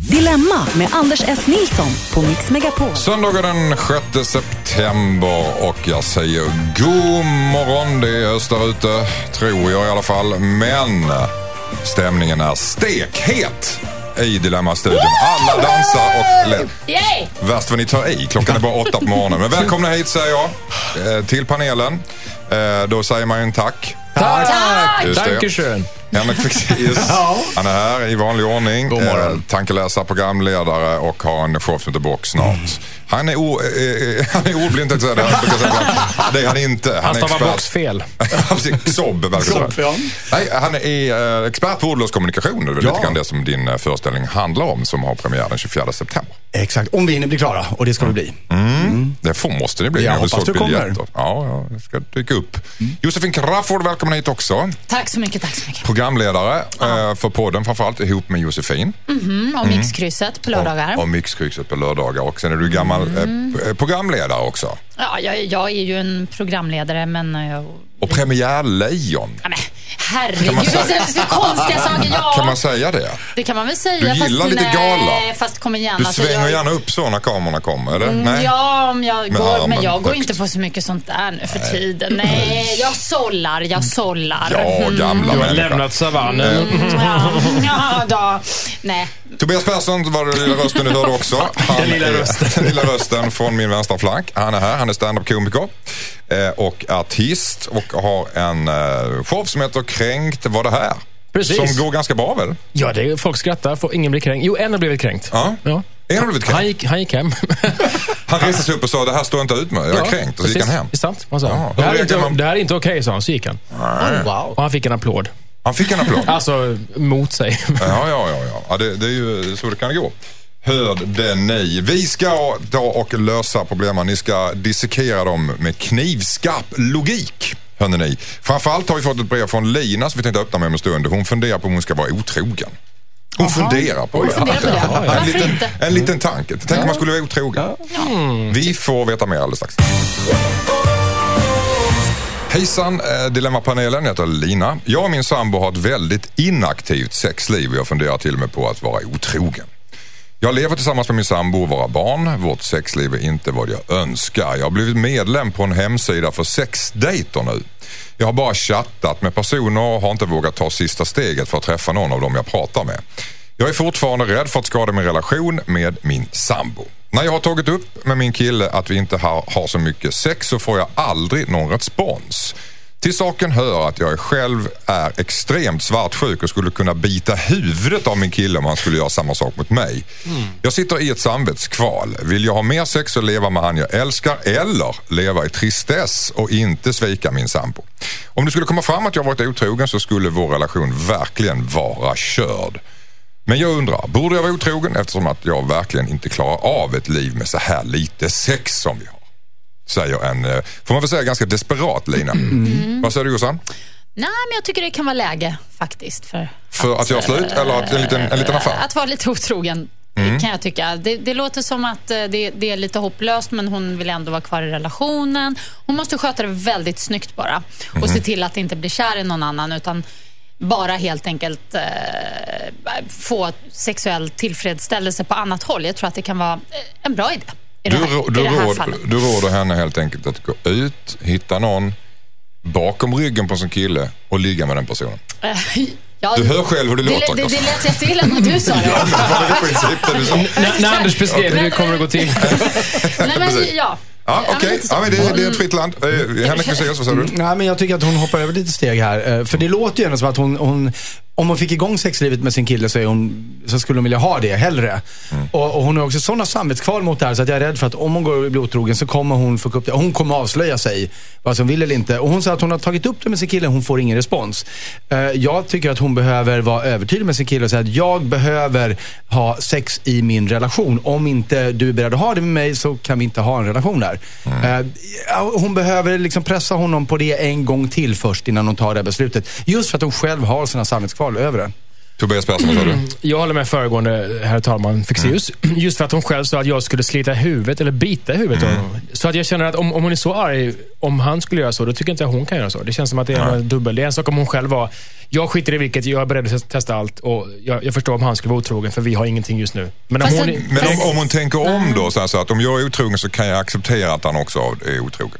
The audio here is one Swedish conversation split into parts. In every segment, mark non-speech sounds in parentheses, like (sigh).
Dilemma med Anders S. Nilsson på Mix Megapol. Söndagen den 6 september och jag säger god morgon. Det är öst där ute, tror jag i alla fall. Men stämningen är stekhet i Dilemma-studion. Alla dansar och le- Yay! Värst vad ni tar i. Klockan är bara åtta på morgonen. Men välkomna hit säger jag eh, till panelen. Eh, Då säger man ju en tack. Tack! Det. Dankeschön. Henrik Fexeus, (laughs) han är här i vanlig ordning. God morgon. Eh, tankeläsare, programledare och har en show som heter Box snart. Han är, o, eh, eh, (laughs) han är ordblind tänkte jag säga. Det, jag är han inte. Han, Han stavar box fel. (laughs) Sob, verkar det ja. Nej, han är eh, expert på ordlös kommunikation. Det är väl lite grann det som din eh, föreställning handlar om som har premiär den 24 september. Exakt, om vi hinner bli klara. Och det ska vi bli. Det får, måste det bli. Jag när hoppas du kommer. biljetter. Ja, ja, det ska dyka upp. Josefin Crafoord, välkommen hit också. Tack så mycket, tack så mycket. Programledare eh, för podden, framförallt ihop med Josefin. Mm, och Mixkrysset på lördagar. Och, och Mixkrysset på lördagar. Och sen är du gammal Mm. eh, programledare också. Ja, jag, jag är ju en programledare, men... eh, Jag, Och premiärlejon. ja, men, herregud, Kan man det så konstiga saker. Ja, Kan man säga det? det kan man väl säga. Du gillar fast, lite nej, gala. fast kom igen. Du alltså, svänger jag, gärna upp så när kamerorna kommer, eller? Nej? Ja, om jag Med går, men jag går högt. inte på så mycket sånt där nu för tiden. Nej, jag sållar, jag sållar. Ja, gamla Du har lämnat savannen. Ja, ja, då. Nej, Tobias Persson var den lilla rösten du hörde också. (laughs) Han Den lilla är- rösten. (laughs) Den lilla rösten från min vänstra flank. Han är här, han är stand-up-komiker eh, och artist och har en eh, show som heter Kränkt var det här. Precis. Som går ganska bra väl? Ja, det är, folk skrattar. Får, ingen blir kränkt. Jo, en har blivit kränkt. Ja. Ja. En har blivit kränkt. Han, gick, han gick hem. Han reste sig upp och sa det här står jag inte ut med, jag är kränkt. Och så gick han hem. Det är sant. Han sa. Ja. Det, här är inte, man- det här är inte okej, sa han. Så gick han. Wow. Och han fick en applåd. Han fick en applåd. (laughs) Alltså, mot sig. Ja, ja, ja. ja. ja det, det är ju så det kan gå. Hörde ni. Vi ska ta och lösa problemen. Ni ska dissekera dem med knivskarp logik. Hörde ni. Framförallt har vi fått ett brev från Lina som vi tänkte öppna med om en stund. Hon funderar på om hon ska vara otrogen. Hon funderar på det. funderar på det. En, liten, en liten tanke. Tänk om man skulle vara otrogen. Vi får veta mer alldeles strax. Hejsan, eh, Dilemmapanelen. Jag heter Lina. Jag och min sambo har ett väldigt inaktivt sexliv och jag funderar till och med på att vara otrogen. Jag lever tillsammans med min sambo och våra barn. Vårt sexliv är inte vad jag önskar. Jag har blivit medlem på en hemsida för sexdejter nu. Jag har bara chattat med personer och har inte vågat ta sista steget för att träffa någon av dem jag pratar med. Jag är fortfarande rädd för att skada min relation med min sambo. När jag har tagit upp med min kille att vi inte har, har så mycket sex så får jag aldrig någon respons. Till saken hör att jag själv är extremt svartsjuk och skulle kunna bita huvudet av min kille om han skulle göra samma sak mot mig. Jag sitter i ett samvetskval. Vill jag ha mer sex och leva med han jag älskar eller leva i tristess och inte svika min sambo? Om det skulle komma fram att jag varit otrogen så skulle vår relation verkligen vara körd. Men jag undrar, borde jag vara otrogen eftersom att jag verkligen inte klarar av ett liv med så här lite sex som vi har? Säger en, eh, får man väl säga, ganska desperat Lina. Vad säger du Jossan? Nej, men jag tycker det kan vara läge faktiskt. För, För att göra slut eller att en liten, en liten affär? Att vara lite otrogen. kan jag tycka. Det, det låter som att eh, det, det är lite hopplöst men hon vill ändå vara kvar i relationen. Hon måste sköta det väldigt snyggt bara och se till att inte bli kär i någon annan utan bara helt enkelt eh, få sexuell tillfredsställelse på annat håll. Jag tror att det kan vara eh, en bra idé Du, det här, du, det råd, du råder henne helt enkelt att gå ut, hitta någon bakom ryggen på sin kille och ligga med den personen. Eh, (laughs) ja, Du hör själv hur det det, låter. det, det lät jätteilla när du sa (laughs) det. Det var i princip det du sa. när, när Anders beskrev hur det kommer att gå till. Nej, men, ja. Ja, okej. så. Ja, men det, det är ett fritt land. Eh, Henrik vad säger du? Nej, men jag tycker att hon hoppar över lite steg här. Eh, För det låter ju ändå som att hon, hon om hon fick igång sexlivet med sin kille så, är hon, så skulle hon vilja ha det hellre. Och, och hon har också sådana samvetskval mot det här så att jag är rädd för att om hon går och blir otrogen så kommer hon fucka upp det. Hon kommer avslöja sig, vad som vill eller inte. Och hon säger att hon har tagit upp det med sin kille, hon får ingen respons. Eh, jag tycker att hon behöver vara övertydlig med sin kille och säga att jag behöver ha sex i min relation. Om inte du är beredd att ha det med mig så kan vi inte ha en relation där. Mm. Eh, hon behöver liksom pressa honom på det en gång till först innan hon tar det här beslutet. Just för att hon själv har sina samvetskval över det. Tobias Persson, vad sa du? Jag håller med föregående herr talman Fexeus. Just för att hon själv sa att jag skulle slita huvudet eller bita huvudet. av honom. Så att jag känner att om, om hon är så arg, om han skulle göra så, då tycker inte jag hon kan göra så. Det känns som att det är en dubbel. Det är en sak om hon själv var, jag skiter i vilket, jag är beredd att testa allt och jag, jag förstår om han skulle vara otrogen för vi har ingenting just nu. Men om hon, Men om, om hon tänker om då, så här, så att om jag är otrogen så kan jag acceptera att han också är otrogen.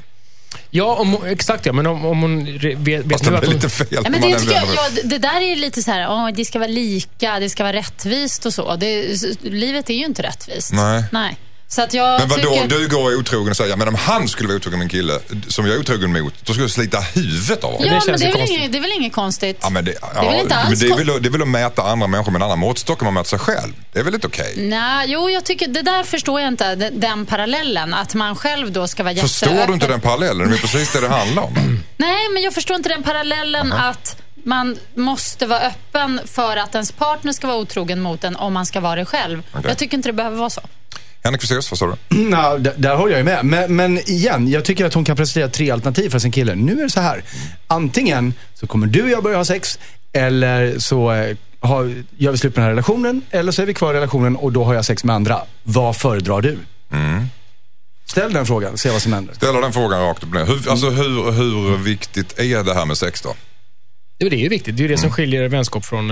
Ja, om, exakt ja. Men om, om hon vet, vet Fast det nu att blir hon... lite fel. Ja, men det, tycker jag, ja, det där är ju lite så här, åh, det ska vara lika, det ska vara rättvist och så. Det, livet är ju inte rättvist. Nej. Nej. Så att jag Men vadå, tycker... du går och är otrogen och säger, men om han skulle vara otrogen med en kille som jag är otrogen mot, då skulle jag slita huvudet av honom. Ja, Det men det är, väl inget, det är väl inget konstigt? Ja, men det, ja, är väl inte alls men det, är väl, det är väl att mäta andra människor med en annan måttstock än man mäter sig själv. Det är väl inte okej? Nej, jo, jag tycker, det där förstår jag inte, den, den parallellen. Att man själv då ska vara Förstår du jätteöppen. inte den parallellen? Det är precis det det handlar om. (clears throat) Nej, men jag förstår inte den parallellen att man måste vara öppen för att ens partner ska vara otrogen mot en om man ska vara det själv. Jag tycker inte det behöver vara så. Henrik Fexeus, vad sa du? (clears throat) Ja, där, håller jag ju med. Men, men igen, jag tycker att hon kan presentera tre alternativ för sin kille. Nu är det så här. Antingen så kommer du och jag börja ha sex, eller så eh, har, gör vi slut på den här relationen, eller så är vi kvar i relationen och då har jag sex med andra. Vad föredrar du? Ställ den frågan, se vad som händer. Ställer den frågan rakt upp. Hur, alltså, hur, hur viktigt är det här med sex då? Det är ju viktigt. Det är ju det som skiljer vänskap från...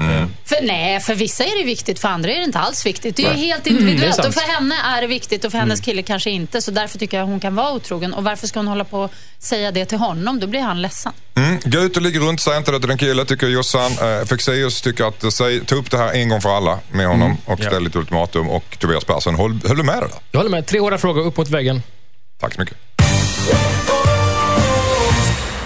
eh, För, nej, för vissa är det viktigt, för andra är det inte alls viktigt. Det är ju Nej. helt individuellt. sant. och för henne är det viktigt och för hennes kille kanske inte. Så därför tycker jag hon kan vara otrogen. Och varför ska hon hålla på och säga det till honom? Då blir han ledsen. Mm. Gå ut och ligg runt, säg inte det till din kille, tycker Jossan. Eh, Fexeus tycker att, säg, ta upp det här en gång för alla med honom och Ja. ställ lite ultimatum. Och Tobias Persson, håll, höll du med det där? Jag håller med. Tre hårda frågor upp mot väggen. Tack så mycket.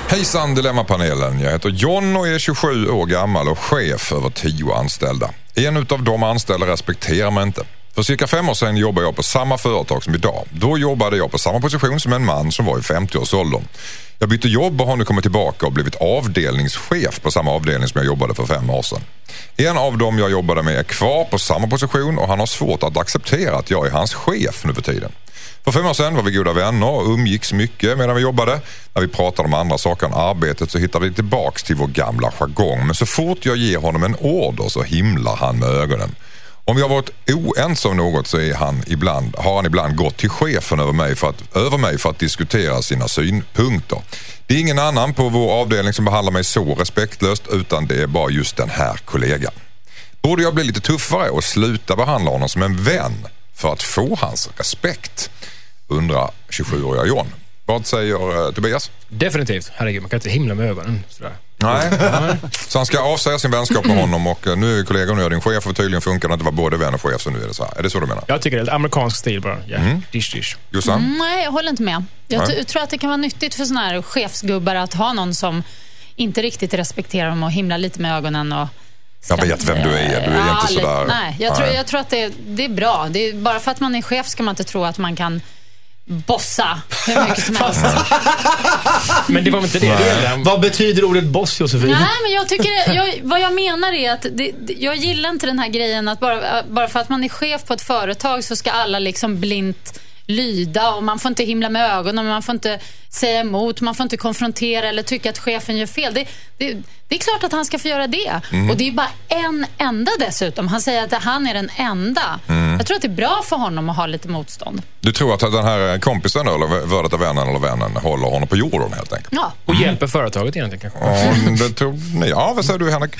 Hejsan Dilemmapanelen. Jag heter John och är 27 år gammal och chef över 10 anställda. En utav de anställda respekterar mig inte. För cirka fem år sedan jobbade jag på samma företag som idag. Då jobbade jag på samma position som en man som var i 50-årsåldern. Jag bytte jobb och har nu kommit tillbaka och blivit avdelningschef på samma avdelning som jag jobbade för fem år sedan. En av dem jag jobbade med är kvar på samma position och han har svårt att acceptera att jag är hans chef nu för tiden. För fem år sedan var vi goda vänner och umgicks mycket medan vi jobbade. När vi pratade om andra saker än arbetet så hittade vi tillbaks till vår gamla jargong. Men så fort jag ger honom en order så himlar han med ögonen. Om vi har varit oense om något så är han ibland, har han ibland gått till chefen över mig, för att, över mig för att diskutera sina synpunkter. Det är ingen annan på vår avdelning som behandlar mig så respektlöst utan det är bara just den här kollegan. Borde jag bli lite tuffare och sluta behandla honom som en vän för att få hans respekt? Undrar 27-åriga John. Vad säger eh, Tobias? Definitivt. Herregud, man kan inte himla med ögonen. Sådär. Nej. (laughs) Så han ska avsäga sin vänskap med honom och eh, nu är kollegan och jag din chef och tydligen funkar det inte att vara både vän och chef så nu är det så här. Är det så du menar? Jag tycker det är lite amerikansk stil bara. Ja, dish dish. Jossan? Mm, nej, jag håller inte med. Jag Nej. t- tror att det kan vara nyttigt för såna här chefsgubbar att ha någon som inte riktigt respekterar dem och himlar lite med ögonen. Och Jag vet vem du är. Du är Ja, inte sådär- Nej, jag tror, Nej. jag tror att det, det är bra. Det är, bara för att man är chef ska man inte tro att man kan bossa hur mycket som helst. (laughs) Men det var inte det det? Vad betyder ordet boss, Josefin? Nej, men jag tycker, jag, vad jag menar är att det, det, jag gillar inte den här grejen att bara, bara för att man är chef på ett företag så ska alla liksom blint lyda och man får inte himla med ögonen, man får inte säga emot, man får inte konfrontera eller tycka att chefen gör fel. Det, det, det är klart att han ska få göra det. Och det är bara en enda dessutom. Han säger att han är den enda. Jag tror att det är bra för honom att ha lite motstånd. Du tror att den här kompisen eller värdet av vännen eller vännen håller honom på jorden helt enkelt? Ja. Och hjälper företaget egentligen kanske? Ja, det tror ni. Ja, vad säger du Henrik?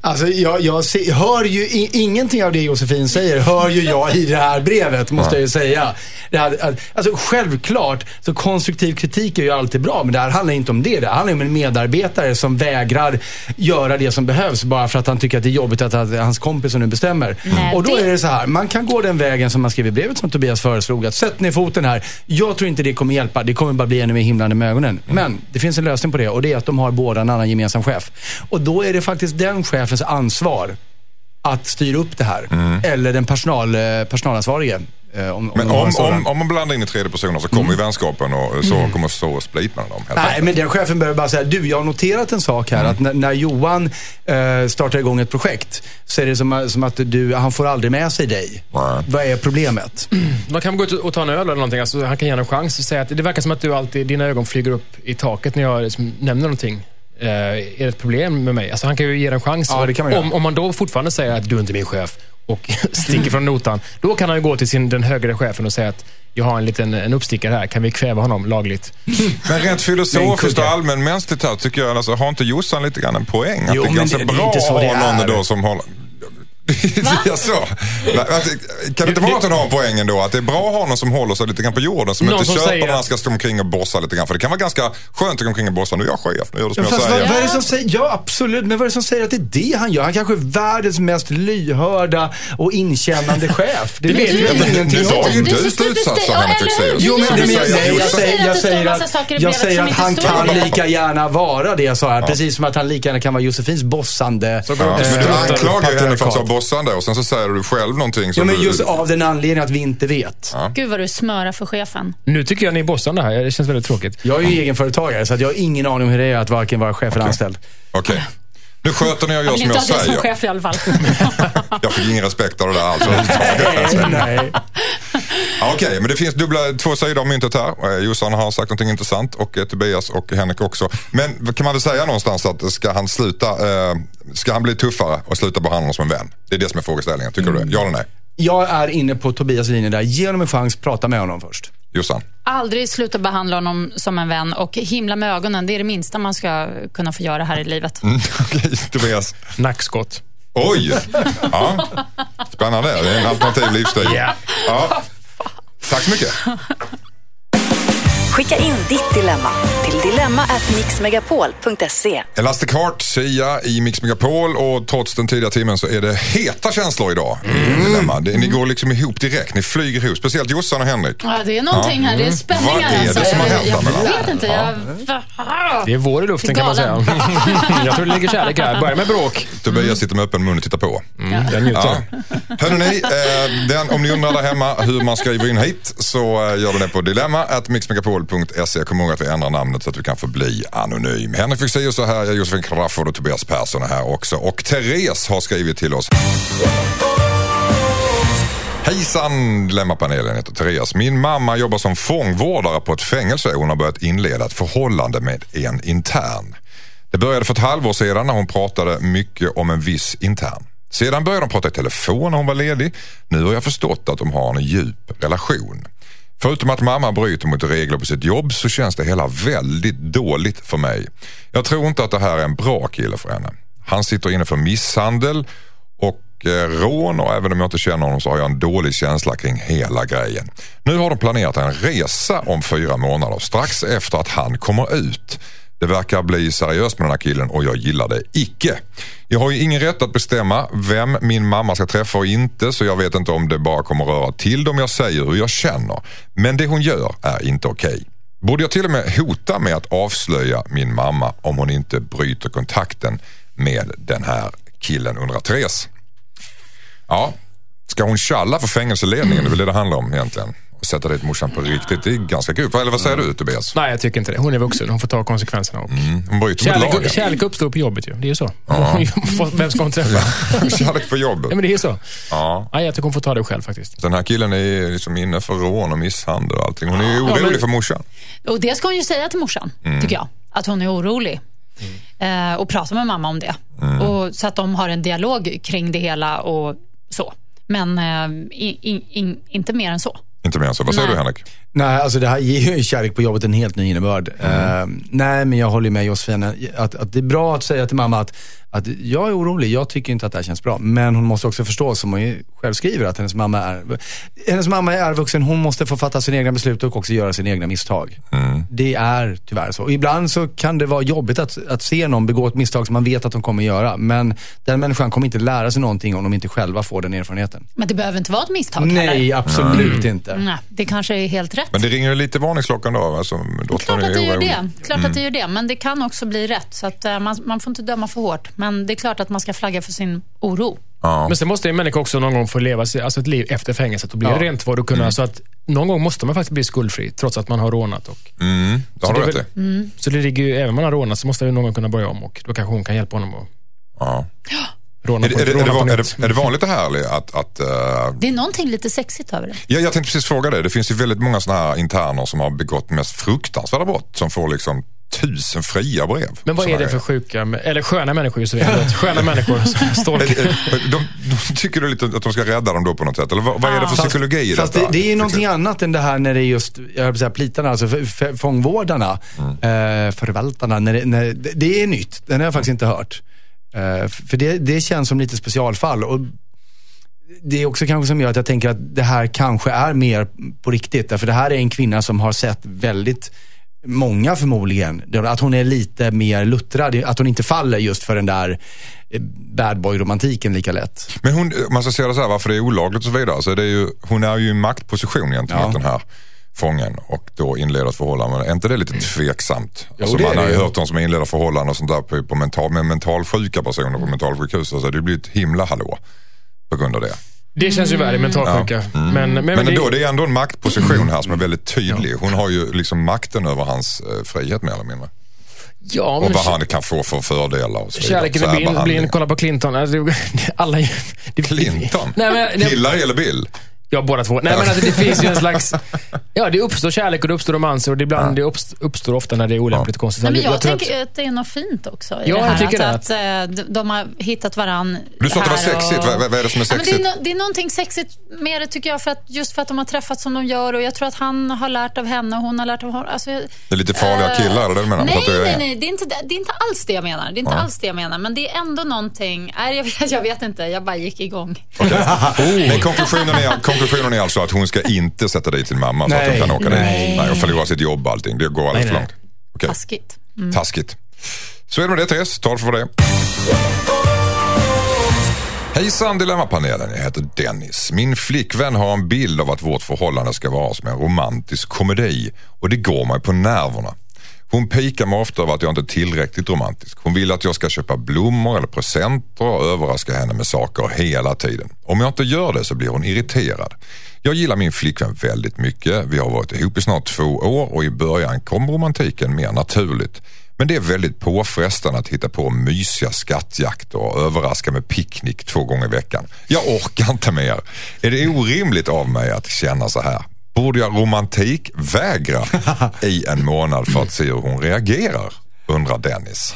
Alltså, jag, jag se, hör ju i, ingenting av det Josefin säger, hör ju jag i det här brevet, måste jag ju säga. Det här, alltså, självklart, så konstruktiv kritik är ju alltid bra, men det här handlar inte om det. Det handlar om en medarbetare som vägrar göra det som behövs bara för att han tycker att det är jobbigt att, hans kompisar nu bestämmer. Nej, Och då det- är det så här, man kan gå den vägen som man skrev i brevet som Tobias föreslog, att sätt ner foten här. Jag tror inte det kommer hjälpa, det kommer bara bli ännu mer himlande med ögonen. Men det finns en lösning på det och det är att de har båda en annan gemensam chef. Och då är det faktiskt den chefens ansvar att styra upp det här. Eller den personal, eh, personalansvarige. Eh, om, Men om, om, om man blandar in i tredje personer så kommer ju vänskapen och så kommer så split mellan dem. helt Nej, enkelt. men den chefen behöver bara säga, du jag har noterat en sak här. Att när, när Johan eh, startar igång ett projekt så är det som, som att du, han får aldrig med sig dig. Nej. Vad är problemet? (clears throat) Man kan gå ut och ta en öl eller någonting. Alltså, han kan ge en chans och säga att det verkar som att du alltid, dina ögon flyger upp i taket när jag liksom nämner någonting. Eh, är det ett problem med mig? Alltså, han kan ju ge en chans. Ja, det kan man göra. om, om man då fortfarande säger att du är inte min chef och (laughs) sticker från notan, då kan han ju gå till sin, den högre chefen och säga att jag har en liten en uppstickare här, kan vi kväva honom lagligt? (laughs) Men rent filosofiskt och allmänmänskligt här tycker jag, alltså, har inte Jossan lite grann en poäng? Att Jo, det är ganska det- det är bra inte så att det ha någon är. då som håller... Nej, (laughs) alltså, Kan det inte vara att hon har en poäng ändå? Att det är bra att ha någon som håller sig lite grann på jorden. Som Någon inte som köper säger när han ska stå omkring och bossa lite grann. För det kan vara ganska skönt att gå omkring och bossa. Nu är jag chef, nu gör du som Ja, jag säger. vad, vad är det som säger, ja absolut, men vad är det som säger att det är det han gör? Han kanske är världens mest lyhörda och inkännande (laughs) chef. Det, vet vi jag. ingenting Det om. ju Det är så du stort slutsats steg. av henne Ja, eller hur? Fexeus. Jo, men, men jag, säger jag, säger, jag, säger att, jag säger att han kan lika gärna vara det, sa jag. Precis som att han lika gärna kan vara Josefins bossande. Eh, men du anklagar ju henne för att vara patriarkat. bossande och sen så säger du själv någonting Ja, som men du... just av den anledningen att vi inte vet. Gud vad du smörar för chefen. Nu tycker jag ni är bossande här. Det känns väldigt tråkigt. Jag är ju egenföretagare, så att jag har ingen aning om hur det är att varken vara chef eller anställd. Okej. Nu sköter ni och Jag gör vill som inte jag ha dig som säger. chef i alla fall. (laughs) Jag fick ingen respekt av det där alls. (laughs) Nej. Ja, Okej, men det finns dubbla, två sidor av myntet här. Eh, Jossan har sagt någonting intressant och eh, Tobias och Henrik också. Men kan man väl säga någonstans att ska han sluta, eh, ska han bli tuffare och sluta behandla honom som en vän? Det är det som är frågeställningen. Tycker du det? Ja eller nej? Jag är inne på Tobias linje där. Ge honom en chans, prata med honom först. Jossan? Aldrig sluta behandla honom som en vän och himla med ögonen. Det är det minsta man ska kunna få göra här i livet. Mm, (laughs) Okej, Tobias. Nackskott. Oj! Ja. Spännande. Det är en alternativ livsstil. Ja. Ja. Tack så mycket. Skicka in ditt dilemma till dilemma@mixmegapol.se. Elastic Heart, Sia i Mix Megapol och trots den tidiga timmen så är det heta känslor idag. Mm. Dilemma. Det, ni går liksom ihop direkt, ni flyger ihop. Speciellt Jossan och Henrik. Ja, det är någonting här. Det är spänningar. Vad är det alltså. som har hänt Jag, jag vet inte. Jag, Det är vår i luften kan man säga. (laughs) jag tror det ligger kärlek här. Börja med bråk. Tobias sitter med öppen mun och tittar på. Mm, jag njuter. Ja. Hörrni, eh, den, om ni undrar där hemma hur man skriver in hit så eh, gör ni det på dilemma.mixmegapol.se. Kom ihåg att vi ändrar namnet så att du kan få bli anonym. Henrik Fexeus är här, jag är Josefin Crafoord och Tobias Persson är här också. Och Therese har skrivit till oss. Hejsan Dilemmapanelen heter Therese. Min mamma jobbar som fångvårdare på ett fängelse. och Hon har börjat inleda ett förhållande med en intern. Det började för ett halvår sedan när hon pratade mycket om en viss intern. Sedan började de prata i telefon när hon var ledig. Nu har jag förstått att de har en djup relation. Förutom att mamma bryter mot regler på sitt jobb så känns det hela väldigt dåligt för mig. Jag tror inte att det här är en bra kille för henne. Han sitter inne för misshandel och eh, rån och även om jag inte känner honom så har jag en dålig känsla kring hela grejen. Nu har de planerat en resa om fyra månader strax efter att han kommer ut. Det verkar bli seriöst med den här killen och jag gillar det icke. Jag har ju ingen rätt att bestämma vem min mamma ska träffa och inte så jag vet inte om det bara kommer röra till dem jag säger hur jag känner. Men det hon gör är inte okej. Borde jag till och med hota med att avslöja min mamma om hon inte bryter kontakten med den här killen undrar Therese. Ja, ska hon tjalla för fängelseledningen? Det är väl det det handlar om egentligen. Och sätta dit morsan på riktigt. Det är ganska grovt. Eller vad säger du Tobias? Nej, jag tycker inte det. Hon är vuxen. Hon får ta konsekvenserna. Och Mm, hon bryter mot lagen. kärlek, kärlek uppstår på jobbet ju. Det är ju så. (laughs) Vem ska hon träffa? (laughs) Kärlek på jobbet. Ja, men det är så. Ja. Nej, jag tycker hon får ta det själv faktiskt. Den här killen är liksom inne för rån och misshandel och allting. Hon är ju orolig men- för morsan. Och det ska hon ju säga till morsan, Mm. tycker jag. Att hon är orolig. Eh, och prata med mamma om det. Mm. Och, så att de har en dialog kring det hela och så. Men eh, i, i, in, inte mer än så. Inte mer än så. Vad säger Nej. du Henrik? Nej, alltså det här ger ju kärlek på jobbet en helt ny innebörd. Eh, nej, men jag håller med Josefin. Att, att det är bra att säga till mamma att, att jag är orolig, jag tycker inte att det här känns bra. Men hon måste också förstå, som hon ju själv skriver, att hennes mamma är, hennes mamma är vuxen. Hon måste få fatta sina egna beslut och också göra sina egna misstag. Det är tyvärr så. Och ibland så kan det vara jobbigt att, att se någon begå ett misstag som man vet att de kommer göra. Men den människan kommer inte lära sig någonting om de inte själva får den erfarenheten. Men det behöver inte vara ett misstag Nej, heller. absolut inte. Nej, det kanske är helt rätt. Men det ringer lite varningsklockan då. Alltså, dottern Klart att det gör det. Klart att det gör det. Men det kan också bli rätt. Så att, eh, man, man får inte döma för hårt. Men det är klart att man ska flagga för sin oro. Ja. Men sen måste en människa också någon gång få leva sig- alltså ett liv efter fängelset och bli Ja. rent vård och kunna, Mm. så att någon gång måste man faktiskt bli skuldfri, trots att man har rånat. Och, Mm, det har så du det rätt väl- Så det ligger ju, även om man har rånat så måste ju någon gång kunna börja om och då kanske hon kan hjälpa honom att Ja. råna Är, det- på, är, det, är, det, van- är, det, är det vanligt det här att, att eh, Det är någonting lite sexigt över det. Ja, jag tänkte precis fråga det. Det finns ju väldigt många sådana här interner som har begått mest fruktansvärda brott som får liksom tusen fria brev. Men vad är det för sjuka, eller sköna människor just det. Sköna (laughs) människor som är- de, de tycker du lite att de ska rädda dem då på något sätt? Eller vad, vad är det för psykologi i Fast detta? det, det är ju någonting annat än det här när det är just, jag höll säga plitarna, alltså fångvårdarna, Mm. eh, förvaltarna. När det, när, det- det är nytt, den har jag faktiskt inte hört. Eh, för det, det känns som lite specialfall. Och det är också kanske som gör att jag tänker att det här kanske är mer på riktigt. Därför det här är en kvinna som har sett väldigt många förmodligen. Att hon är lite mer luttrad, att hon inte faller just för den där eh, bad boy-romantiken lika lätt. Men hon, man ska säga det så här, varför det är olagligt och så vidare. Så det är ju, hon är ju i maktposition gentemot Ja. den här fången och då inleder ett förhållande. Är inte det lite tveksamt? alltså det man har ju hört de som inleder förhållanden och sånt där på, på mental, med mentalsjuka personer på mentalsjukhus. Alltså det blir ett himla hallå på grund av det. Det känns ju värre mentalsjuka. Men, men, Men, men det, ändå, det är ändå en maktposition här som är väldigt tydlig. Hon har ju liksom makten över hans eh, frihet mer eller mindre. ja, Och men vad han kan få för fördelar och så vidare. Kärleken är blind, kolla på Clinton. Alltså, det- (laughs) alla, det, Clinton? (laughs) Nej, men, nej, Hillary eller Bill? Ja, båda två. Nej, men alltså, det finns ju en slags... (laughs) Ja, det uppstår kärlek och det uppstår romanser och det, ibland, det uppst- uppstår ofta när det är olämpligt och konstigt. Nej, men jag, tror tänker att... det är något fint också i Ja, det jag här. tycker att, att, eh, de- har hittat varann Du sa att det var sexigt. Vad, vad är det som är Ja, men det, sexigt? är no, det är någonting sexigt med det tycker jag, för att, just för att de har träffats som de gör och jag tror att han har lärt av henne och hon har lärt av honom. Alltså, Det är lite farliga eh, killar, är det det du menar? Nej, att det nej, nej. Det är, inte, det är inte alls det jag menar. Det är inte alls det jag menar. Men det är ändå någonting. Nej, jag, vet, (laughs) jag vet inte. Jag bara gick igång. Men (laughs) konklusionen är, konklusionen är alltså att hon ska inte sätta dit sin mamma så att hon kan åka nej. dit. Nej, och förlora sitt jobb och allting. Det går alldeles för långt. Okej, Taskigt. taskigt. Så är det med det Therese, ta det för det. Hejsan Dilemmapanelen, jag heter Dennis. Min flickvän har en bild av att vårt förhållande ska vara som en romantisk komedi och det går mig på nerverna. Hon pikar mig ofta över att jag inte är tillräckligt romantisk. Hon vill att jag ska köpa blommor eller presenter och överraska henne med saker hela tiden. Om jag inte gör det så blir hon irriterad. Jag gillar min flickvän väldigt mycket. Vi har varit ihop i snart två år och i början kom romantiken mer naturligt. Men det är väldigt påfrestande att hitta på mysiga skattjakter och överraska med picknick två gånger i veckan. Jag orkar inte mer. Är det orimligt av mig att känna så här? Borde jag romantikvägra i en månad för att se hur hon reagerar? Undrar Dennis.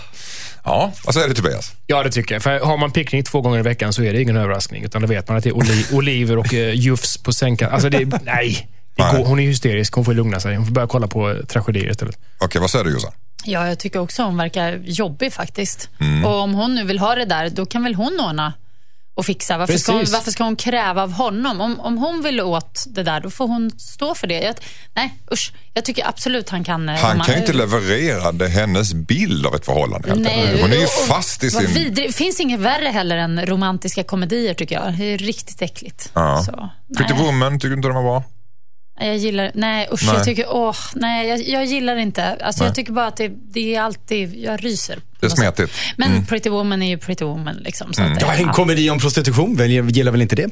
Ja, vad säger du Tobias? Ja, det tycker jag. För har man picknick två gånger i veckan så är det ingen överraskning. Utan då vet man att det är oli (laughs) oliver och uh, jufs på sänkan. Alltså, det är, nej. Det går, hon är hysterisk. Hon får lugna sig. Hon får börja kolla på eh, tragedier istället. Okej, vad säger du Jossan? Ja, jag tycker också hon verkar jobbig faktiskt. Mm. Och om hon nu vill ha det där, då kan väl hon ordna och fixa. Varför, ska hon, varför ska hon kräva av honom? Om, om hon vill åt det där, då får hon stå för det. Jag, nej, usch. Jag tycker absolut han kan... eh, Han kan ju inte leverera det, hennes bild av ett förhållande. Nej. Hon är ju fast i sin... vidrig- Det finns inget värre heller än romantiska komedier tycker jag. Det är riktigt äckligt. Ja. Så. Woman, tycker du inte den var bra? Jag gillar, nej usch, Nej. jag tycker, åh, nej, jag, jag gillar inte. Alltså, Nej. jag tycker bara att det, det är alltid, jag ryser. Det är smetigt. Men Pretty Woman är ju Pretty Woman liksom. Så att, Ja, en komedi om prostitution, väl, gillar väl inte det?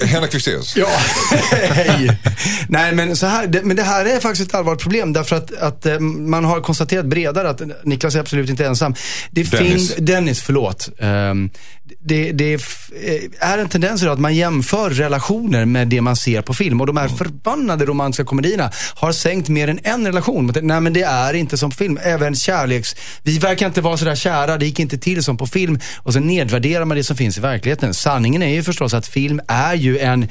(laughs) Henrik Fexeus. Ja, (laughs) hej. Nej, men, så här, det, men det här är faktiskt ett allvarligt problem därför att, att eh, man har konstaterat bredare att Niklas är absolut inte ensam. Det Dennis. Fin, Dennis, förlåt. Ehm, det, det eh, är en tendens idag att man jämför relationer med det man ser på film och de här förbannade romantiska komedierna har sänkt mer än en relation. Nej men det är inte som på film. Även kärleks... Vi verkar inte vara sådär kära, det gick inte till som på film. Och så nedvärderar man det som finns i verkligheten. Sanningen är ju förstås att film är ju en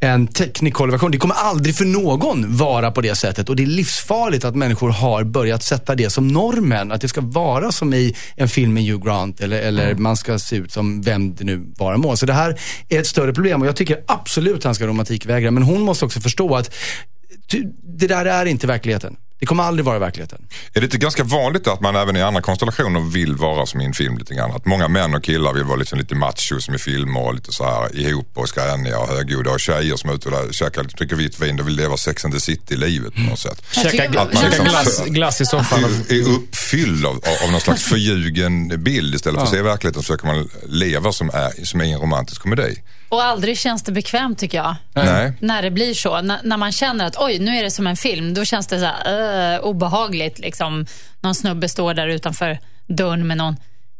en technicolor-version. Det kommer aldrig för någon vara på det sättet och det är livsfarligt att människor har börjat sätta det som normen. Att det ska vara som i en film med Hugh Grant eller, eller man ska se ut som vem det nu vara må. Så det här är ett större problem och jag tycker absolut han ska romantikvägra. Men hon måste också förstå att det där är inte verkligheten. Det kommer aldrig vara verkligheten. Är det inte ganska vanligt att man även i andra konstellationer vill vara som i en film lite grann? Att många män och killar vill vara liksom lite macho som i filmer och lite så här ihop och skräniga och högljudda och tjejer som är ute och käkar lite, dricker vitt vin och vill leva Sex and the City-livet på något sätt. Käka Att man käka liksom glass, glass i soffan. är, uppfylld av, av någon slags förljugen bild. Istället för att se verkligheten så försöker man leva som är, som är en romantisk komedi. Och aldrig känns det bekvämt tycker jag. Nej. När det blir så. N- när man känner att oj, nu är det som en film. Då känns det så här, uh, obehagligt. Liksom. Någon snubbe står där utanför dörren med någon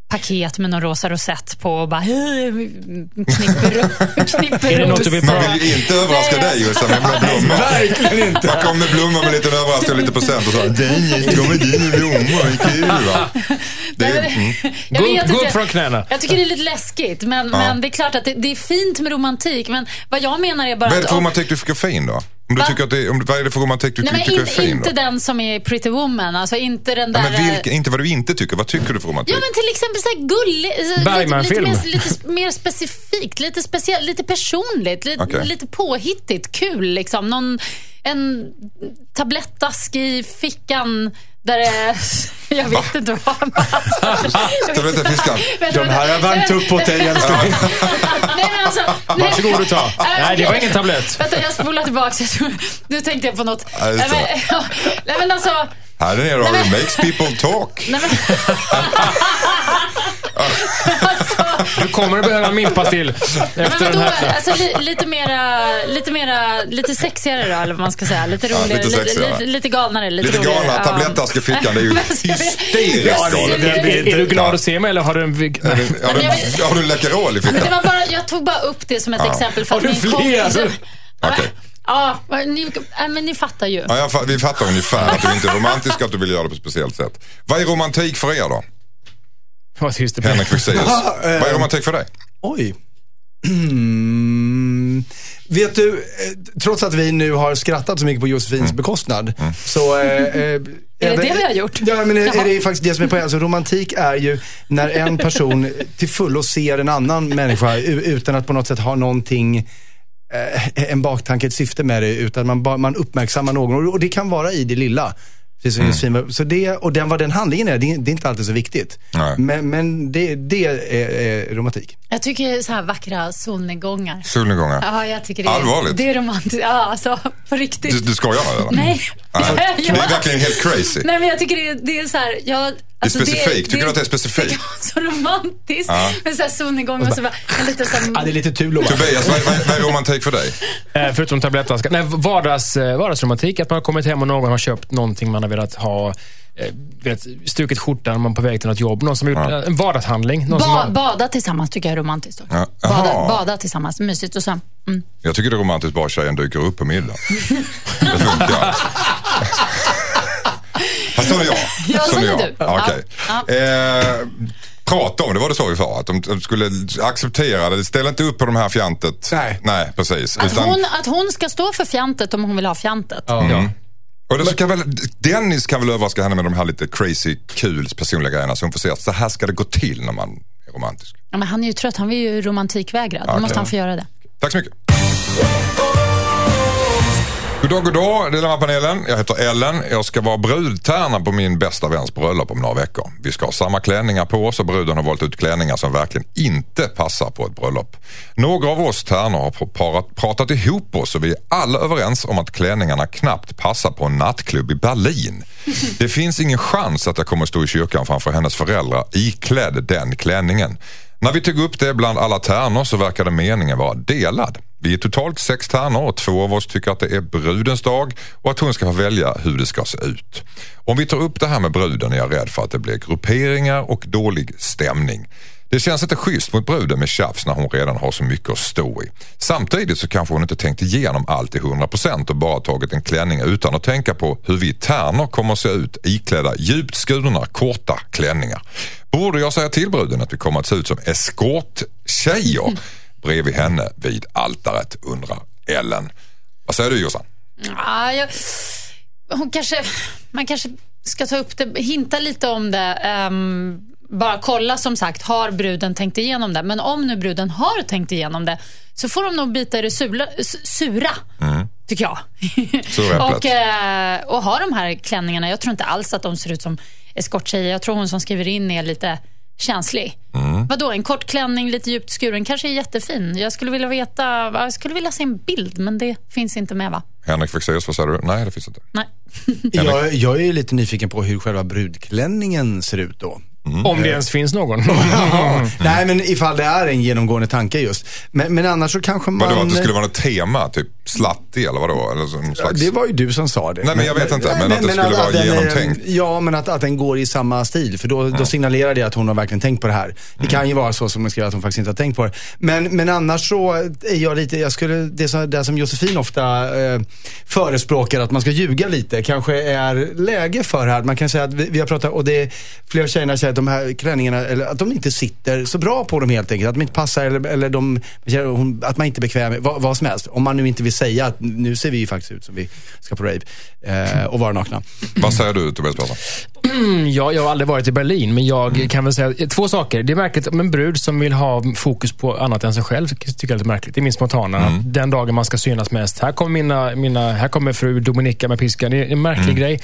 paket med någon rosa rosett på och bara knipper, (laughs) knipper Är det något du vill Man vill ju inte överraska Nej, dig Jossan med med blommor. Verkligen inte. Man kommer med blommor med lite överraskning och lite present och så. Den kommer med blommor, kul va? (laughs) Det är, mm. Upp, upp från knäna. Jag tycker det är lite läskigt, men, men det är klart att det, det är fint med romantik. Men vad jag menar är bara Vad är det för om- romantik du är fin då? Om du Va? tycker att det, om, vad är det för romantik du Nej, men tycker är in, fin inte då? den som är Pretty Woman. Alltså inte den där... Ja, men vilka, inte vad du inte tycker, vad tycker du för romantik? Ja, men till exempel så här gullig, så lite, lite, Bergman-film. mer, lite mer specifikt, lite speciellt, lite personligt, lite, Okej. lite påhittigt, kul liksom. Någon, en tablettask i fickan där det... (laughs) Jag vet inte vad. Tablettafiskan. (laughs) (laughs) De här har värmt upp älskling. Nej, men alltså, nej. Varsågod och ta. Nej, det var ingen tablett. Vänta, jag spolar tillbaka. Nu tänkte jag på något. Nej, det. men, nej, men alltså... Här nere har du Makes People Talk. Nej, men, Du kommer att behöva en mintpastill men efter den här. alltså, li, lite mera, lite mera, lite sexigare då, eller vad man ska säga. Lite Ja, roligare, lite lite, sexigare. lite, lite galnare, lite, Lite galna, Ja. tablettask i fickan, det är ju (laughs) hysteriskt Ja, Är, du glad att se mig eller har du en... vig- Har du, har du, Läkerol i Men det fickan? var bara, jag tog bara upp det som ett Ja. exempel för Har att du fler? Okej. Ja, ni, ja, men ni fattar ju. Ja, jag, fa- vi fattar ungefär att du inte är romantisk, att du vill göra det på ett speciellt sätt. Vad är romantik för er då? Vad tyst det Henrik. Fexeus. Vad är romantik för dig? Oj. Mm. Vet du, eh, trots att vi nu har skrattat så mycket på Josefins bekostnad, så... Eh, eh, (laughs) är det det vi har gjort? Ja, men är, Jaha. är det faktiskt det som är poängen. Alltså, romantik är ju när en (laughs) person till fullo ser en annan människa utan att på något sätt ha någonting eh, en baktanke, ett syfte med det, utan man, man uppmärksammar någon. Och- Och det kan vara i det lilla. Precis som Josefin så det, och den, vad den handlingen är, det, är- det är inte alltid så viktigt. Nej. Men, men det, det är, är romantik. Jag tycker så här vackra solnedgångar. Solnedgångar? Ja, jag tycker det är, Allvarligt? det är romantiskt. Ja, alltså på riktigt. Du, du skojar med det? eller? Nej. Nej. (laughs) Det är verkligen helt crazy. Nej, men jag tycker det är, det är så här, jag, alltså specifikt. Tycker du att det är specifikt? (laughs) Det är så romantiskt. Ja. Med så här solnedgång och så bara, en liten så Ja, det är lite Tulo va? Tobias, vad, vad, vad är romantik för dig? Eh, Förutom tablettaskan. Nej, vardags, eh, vardagsromantik. Att man har kommit hem och någon har köpt någonting man har velat ha. Eh, vet, strukit skjortan när man är på väg till något jobb. Någon som har gjort Ja. eh, en vardagshandling. Någon som ba, har, bada tillsammans tycker jag är romantiskt också. Ja. Bada, bada tillsammans, mysigt och så. Mm. Jag tycker det är romantiskt bara tjejen dyker upp på middag. (laughs) Det funkar. Fast sån är jag. Ja, sån är jag. du. Ja, okej. Ja. Eh, prata om det, var det så vi sa? Att de, de skulle acceptera det. Ställ inte upp på de här fjantet. Nej. Nej, precis. Att, Utan- hon, att hon ska stå för fjantet om hon vill ha fjantet. Mm. Och då så kan väl, Dennis kan väl överraska henne med de här lite crazy, kul personliga grejerna så hon får se att så här ska det gå till när man är romantisk. Ja, men han är ju trött, han vill ju romantikvägra. Då måste han få göra det. Tack så mycket. God dag, god dag, Dilemmapanelen. Jag heter Ellen. Jag ska vara brudtärna på min bästa väns bröllop om några veckor. Vi ska ha samma klänningar på oss och bruden har valt ut klänningar som verkligen inte passar på ett bröllop. Några av oss tärnor har parat, pratat ihop oss och vi är alla överens om att klänningarna knappt passar på en nattklubb i Berlin. Det finns ingen chans att jag kommer stå i kyrkan framför hennes föräldrar iklädd den klänningen. När vi tog upp det bland alla tärnor så verkade meningen vara delad. Vi är totalt sex tärnor och två av oss tycker att det är brudens dag och att hon ska få välja hur det ska se ut. Om vi tar upp det här med bruden är jag rädd för att det blir grupperingar och dålig stämning. Det känns inte schysst mot bruden med tjafs när hon redan har så mycket att stå i. Samtidigt så kanske hon inte tänkt igenom allt till 100% och bara tagit en klänning utan att tänka på hur vi tärnor kommer att se ut iklädda djupt skurna korta klänningar. Borde jag säga till bruden att vi kommer att se ut som eskorttjejer bredvid henne vid altaret undrar Ellen. Vad säger du Jossan? Ja, jag, hon kanske, man kanske ska ta upp det, hinta lite om det. ehm, bara kolla som sagt, har bruden tänkt igenom det? Men om nu bruden har tänkt igenom det så får de nog bita i det sura. s- sura. tycker jag. (laughs) Och, eh, och ha de här klänningarna. Jag tror inte alls att de ser ut som eskorttjejer. Jag tror hon som skriver in är lite känslig. Mm. Vadå, en kort klänning, lite djupt skuren, kanske är jättefin. Jag skulle vilja veta, jag skulle vilja se en bild, men det finns inte med va? Henrik Fexeus, vad säger du? Nej, det finns inte. Nej. (laughs) Jag, jag är ju lite nyfiken på hur själva brudklänningen ser ut då. Om det ens finns någon. (laughs) Nej, men ifall det är en genomgående tanke just. Men, men annars så kanske man... Vadå, att det skulle vara något tema? Typ slattig eller vadå? Eller som slags... Det var ju du som sa det. Nej, men jag vet inte, men att det skulle vara den, eh, genomtänkt. Ja, men att, att den går i samma stil. För då, då signalerar det att hon har verkligen tänkt på det här. Det Mm. kan ju vara så som hon skriver att hon faktiskt inte har tänkt på det. Men, men annars så är jag lite, jag skulle, det, som, det som Josefin ofta eh, förespråkar, att man ska ljuga lite, kanske är läge för här. Man kan säga att vi, vi har pratat, och det är flera tjejerna säger att de här klänningarna, eller att de inte sitter så bra på dem helt enkelt. Att de inte passar eller, eller de, att man inte är bekväm med vad, vad som helst. Om man nu inte vill säga att nu ser vi ju faktiskt ut som vi ska på rave eh, och vara nakna. Vad säger du Tobias Persson? Ja, jag har aldrig varit i Berlin, men jag kan väl säga två saker. Det är märkligt om en brud som vill ha fokus på annat än sig själv, tycker jag är lite märkligt. Det är min spontana. att Den dagen man ska synas mest. Här kommer, mina, mina, här kommer fru Dominika med piskan. Det är en märklig grej.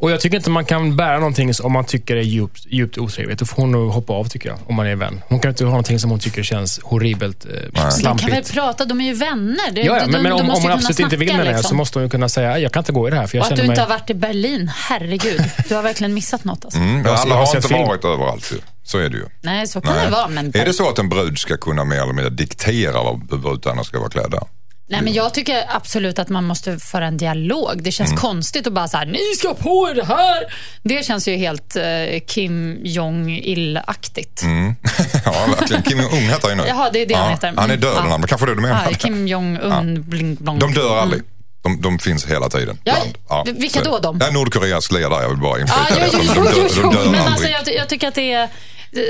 Och Jag tycker inte man kan bära någonting som man tycker är djupt, djupt otrevligt. Då får hon nog hoppa av, tycker jag, om man är vän. Hon kan inte ha någonting som hon tycker känns horribelt eh, De kan väl slampigt. prata, de är ju vänner. Det, Ja, ja, de, men, om, om hon absolut inte vill med det liksom. så måste hon ju kunna säga jag kan inte gå i det här för jag Och att du mig... inte har varit i Berlin, herregud. Du har verkligen missat något alltså. Mm, men alla har inte film. varit överallt ju. Så är det ju. Nej, så kan det vara. Men Är det så att en brud ska kunna mer eller mindre diktera vad brudarna ska vara klädda? Nej, men jag tycker absolut att man måste föra en dialog. Det känns konstigt att bara så här, ni ska på er det här. Det känns ju helt eh, Kim Jong-Il-aktigt. (laughs) ja, verkligen. Kim Jong-Un heter han ju nu. Jaha, det är det han heter. Han är död, Mm. men kanske det du menar. Ja, Kim Jong-Un, bling blong. De dör aldrig. De, de finns hela tiden. Ja, Bland. vilka så- då, de? Ja, Nordkoreas ledare, jag vill bara Ja, inflika jo, det. jo, jo, jo, de dör men alltså, jag, jag tycker att det är...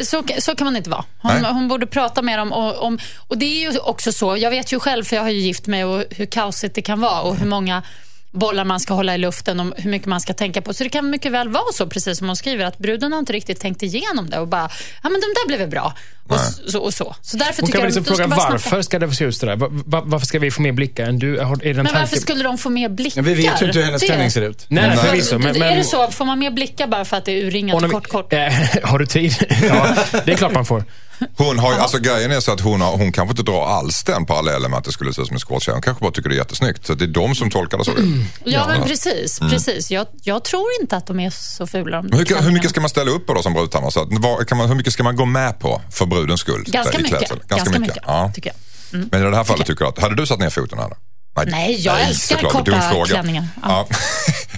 Så, så kan man inte vara. Hon, hon borde prata mer om, om... Och det är ju också så, jag vet ju själv, för jag har ju gift mig, och hur kaosigt det kan vara och hur många bollar man ska hålla i luften och hur mycket man ska tänka på. Så det kan mycket väl vara så, precis som hon skriver, att bruden har inte riktigt tänkt igenom det och bara, ja men de där blev väl bra. Och så, och så. så därför Hon tycker kan jag liksom de ska fråga snacka. varför ska det se ut sådär? Va- va- Varför ska vi få mer blickar än du? Är det Men tanke? varför skulle de få mer blickar? Men vi vet ju inte hur hennes Det- klänning ser ut. Nej, nej, förvisso. Men, är men, det så? Får man mer blickar bara för att det är urringat och kort, kort? (laughs) Har du tid? (laughs) ja, det är klart man får. Hon har, alltså grejen är så att hon, har, hon kanske inte drar alls den parallellen med att det skulle se ut som en sporttjej. Hon kanske bara tycker det är jättesnyggt. Så det är de som tolkar det så. Ja, men precis. precis. Jag, jag tror inte att de är så fula. Hur, hur mycket ska man ställa upp på då som brudtandlar? Så att, vad, kan man, hur mycket ska man gå med på för brudens skull? Ganska i mycket. klädsel? Ganska, mycket, Ja. tycker jag. Men i det här fallet tycker jag att, hade du satt ner foten här? Nej, jag älskar såklart, korta dum fråga. klänningar. Ja. Ja.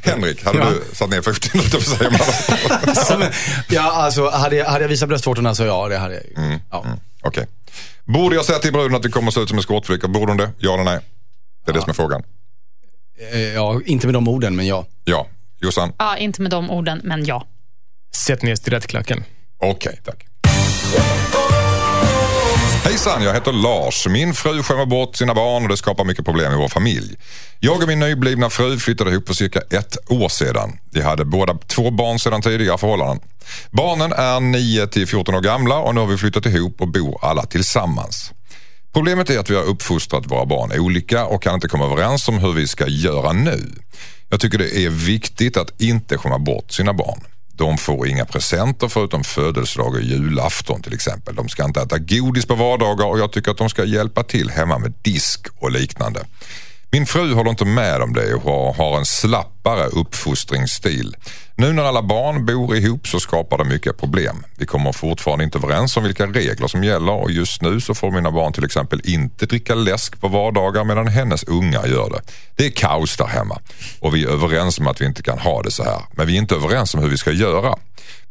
(laughs) Henrik, hade Ja. du satt ner foten? Att säga man. (laughs) Ja, alltså, hade, jag, hade jag visat bröstvårtorna så ja, det hade jag ju. ja. Okej. Borde jag säga till bruden att vi kommer att se ut som en eskortflicka? Borde hon det? Ja eller nej? Det är det som är frågan. Eh, ja, inte med de orden, men ja. Ja. Jossan? Ja, inte med de orden, men ja. Sätt ner stilettklacken. Okej, tack. Hejsan, jag heter Lars. Min fru skämmer bort sina barn och det skapar mycket problem i vår familj. Jag och min nyblivna fru flyttade ihop för cirka ett år sedan. Vi hade båda två barn sedan tidigare förhållanden. Barnen är 9 till 14 år gamla och nu har vi flyttat ihop och bor alla tillsammans. Problemet är att vi har uppfostrat våra barn olika och kan inte komma överens om hur vi ska göra nu. Jag tycker det är viktigt att inte skämma bort sina barn. De får inga presenter förutom födelsedag och julafton till exempel. De ska inte äta godis på vardagar och jag tycker att de ska hjälpa till hemma med disk och liknande. Min fru håller inte med om det och har en slappare uppfostringsstil. Nu när alla barn bor ihop så skapar det mycket problem. Vi kommer fortfarande inte överens om vilka regler som gäller och just nu så får mina barn till exempel inte dricka läsk på vardagar medan hennes unga gör det. Det är kaos där hemma och vi är överens om att vi inte kan ha det så här. Men vi är inte överens om hur vi ska göra.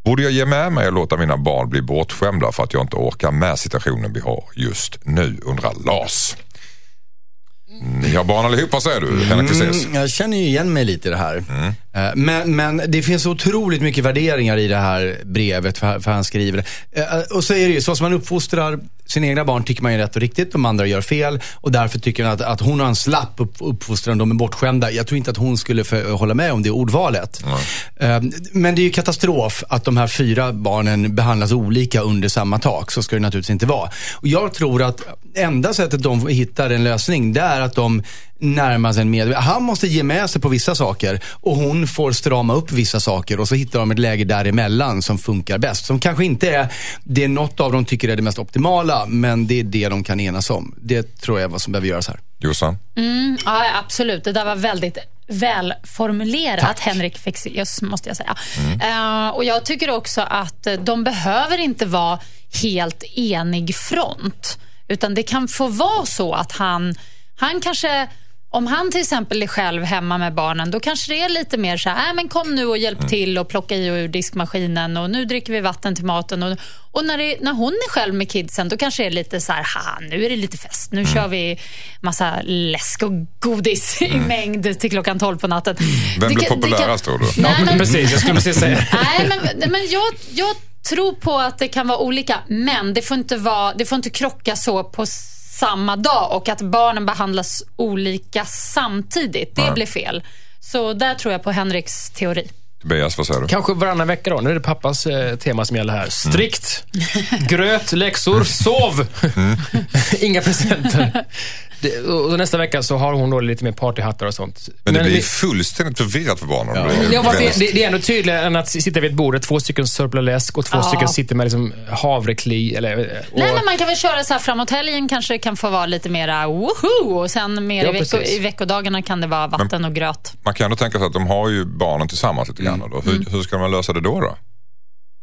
Borde jag ge med mig och låta mina barn bli bortskämda för att jag inte orkar med situationen vi har just nu, undrar Lars. Ni har barn allihop, vad säger du? Henrik? Mm, jag känner ju igen mig lite i det här. Eh, Men, men det finns otroligt mycket värderingar i det här brevet, för, för han skriver. Eh, Och så är det ju, så som man uppfostrar sina egna barn tycker man är rätt och riktigt, de andra gör fel. Och därför tycker han att, att hon har en slapp upp, uppfostran, de är bortskämda. Jag tror inte att hon skulle för, hålla med om det ordvalet. Eh, Men det är ju katastrof att de här fyra barnen behandlas olika under samma tak. Så ska det naturligtvis inte vara. Och jag tror att enda sättet de hittar en lösning, det är att de närma sig en med. Han måste ge med sig på vissa saker och hon får strama upp vissa saker och så hittar de ett läge däremellan som funkar bäst. Som kanske inte är det något av dem tycker är det mest optimala, men det är det de kan enas om. Det tror jag är vad som behöver göras här. Jossan? Mm, ja, absolut. Det där var väldigt välformulerat, Henrik Fexeus, måste jag säga. Eh, och Jag tycker också att eh, de behöver inte vara helt enig front. Utan det kan få vara så att han, han kanske om han till exempel är själv hemma med barnen, då kanske det är lite mer så här, äh, men kom nu och hjälp till och plocka i och ur diskmaskinen och nu dricker vi vatten till maten. Och, och när, det, när hon är själv med kidsen, då kanske det är lite så här, haha, nu är det lite fest. Nu kör vi massa läsk och godis i mängd till klockan 12 på natten. Vem Det blir det kan- populärast tror du? Nej, men, Precis, jag skulle precis säga (laughs) Nej, men, men jag, jag tror på att det kan vara olika, men det får inte, vara, det får inte krocka så på samma dag och att barnen behandlas olika samtidigt. Det blir fel. Så där tror jag på Henriks teori. Tobias, vad säger du? Kanske varannan vecka då. Nu är det pappas eh, tema som gäller här. Strikt, gröt, läxor, sov. (laughs) Inga presenter. (laughs) Det, och nästa vecka så har hon då lite mer partyhattar och sånt. Men det blir vi- fullständigt förvirrat för barnen. Det blir Ja, fast det, det, det är ändå tydligare än att sitta vid ett bord, två stycken sörplar läsk och två Ja. stycken sitter med liksom havrekli. Eller, och, Nej, men man kan väl köra så här framåt helgen kanske det kan få vara lite mera woho och sen mer Ja, i, vecko, i veckodagarna kan det vara vatten och gröt. Man kan ändå tänka sig att de har ju barnen tillsammans lite Mm. grann. Då. Hur, hur ska man lösa det då? då?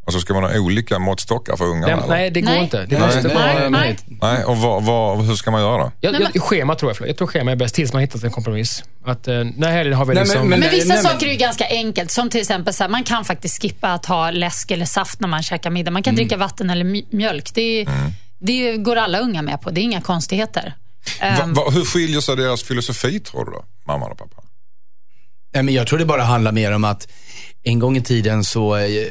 Alltså ska man ha olika måttstockar för ungarna? nej, nej, det går Nej. inte. Det Nej, måste nej, vara... nej. nej. Nej, och vad, vad, hur ska man göra då? Jag, Nej, jag, schema tror jag. förlåt. Jag tror schema är bäst tills man hittat en kompromiss. Att, eh, den här helgen har vi Nej, men- liksom... men- Men vissa nej, men- saker är ju ganska enkelt. Som till exempel så här, man kan faktiskt skippa att ha läsk eller saft när man käkar middag. Man kan Mm. dricka vatten eller mj- mjölk. Det, är, det går alla unga med på. Det är inga konstigheter. Va, Ehm, va, hur skiljer sig deras filosofi tror du då? Mamman och pappa? Nej, men jag tror det bara handlar mer om att en gång i tiden så eh,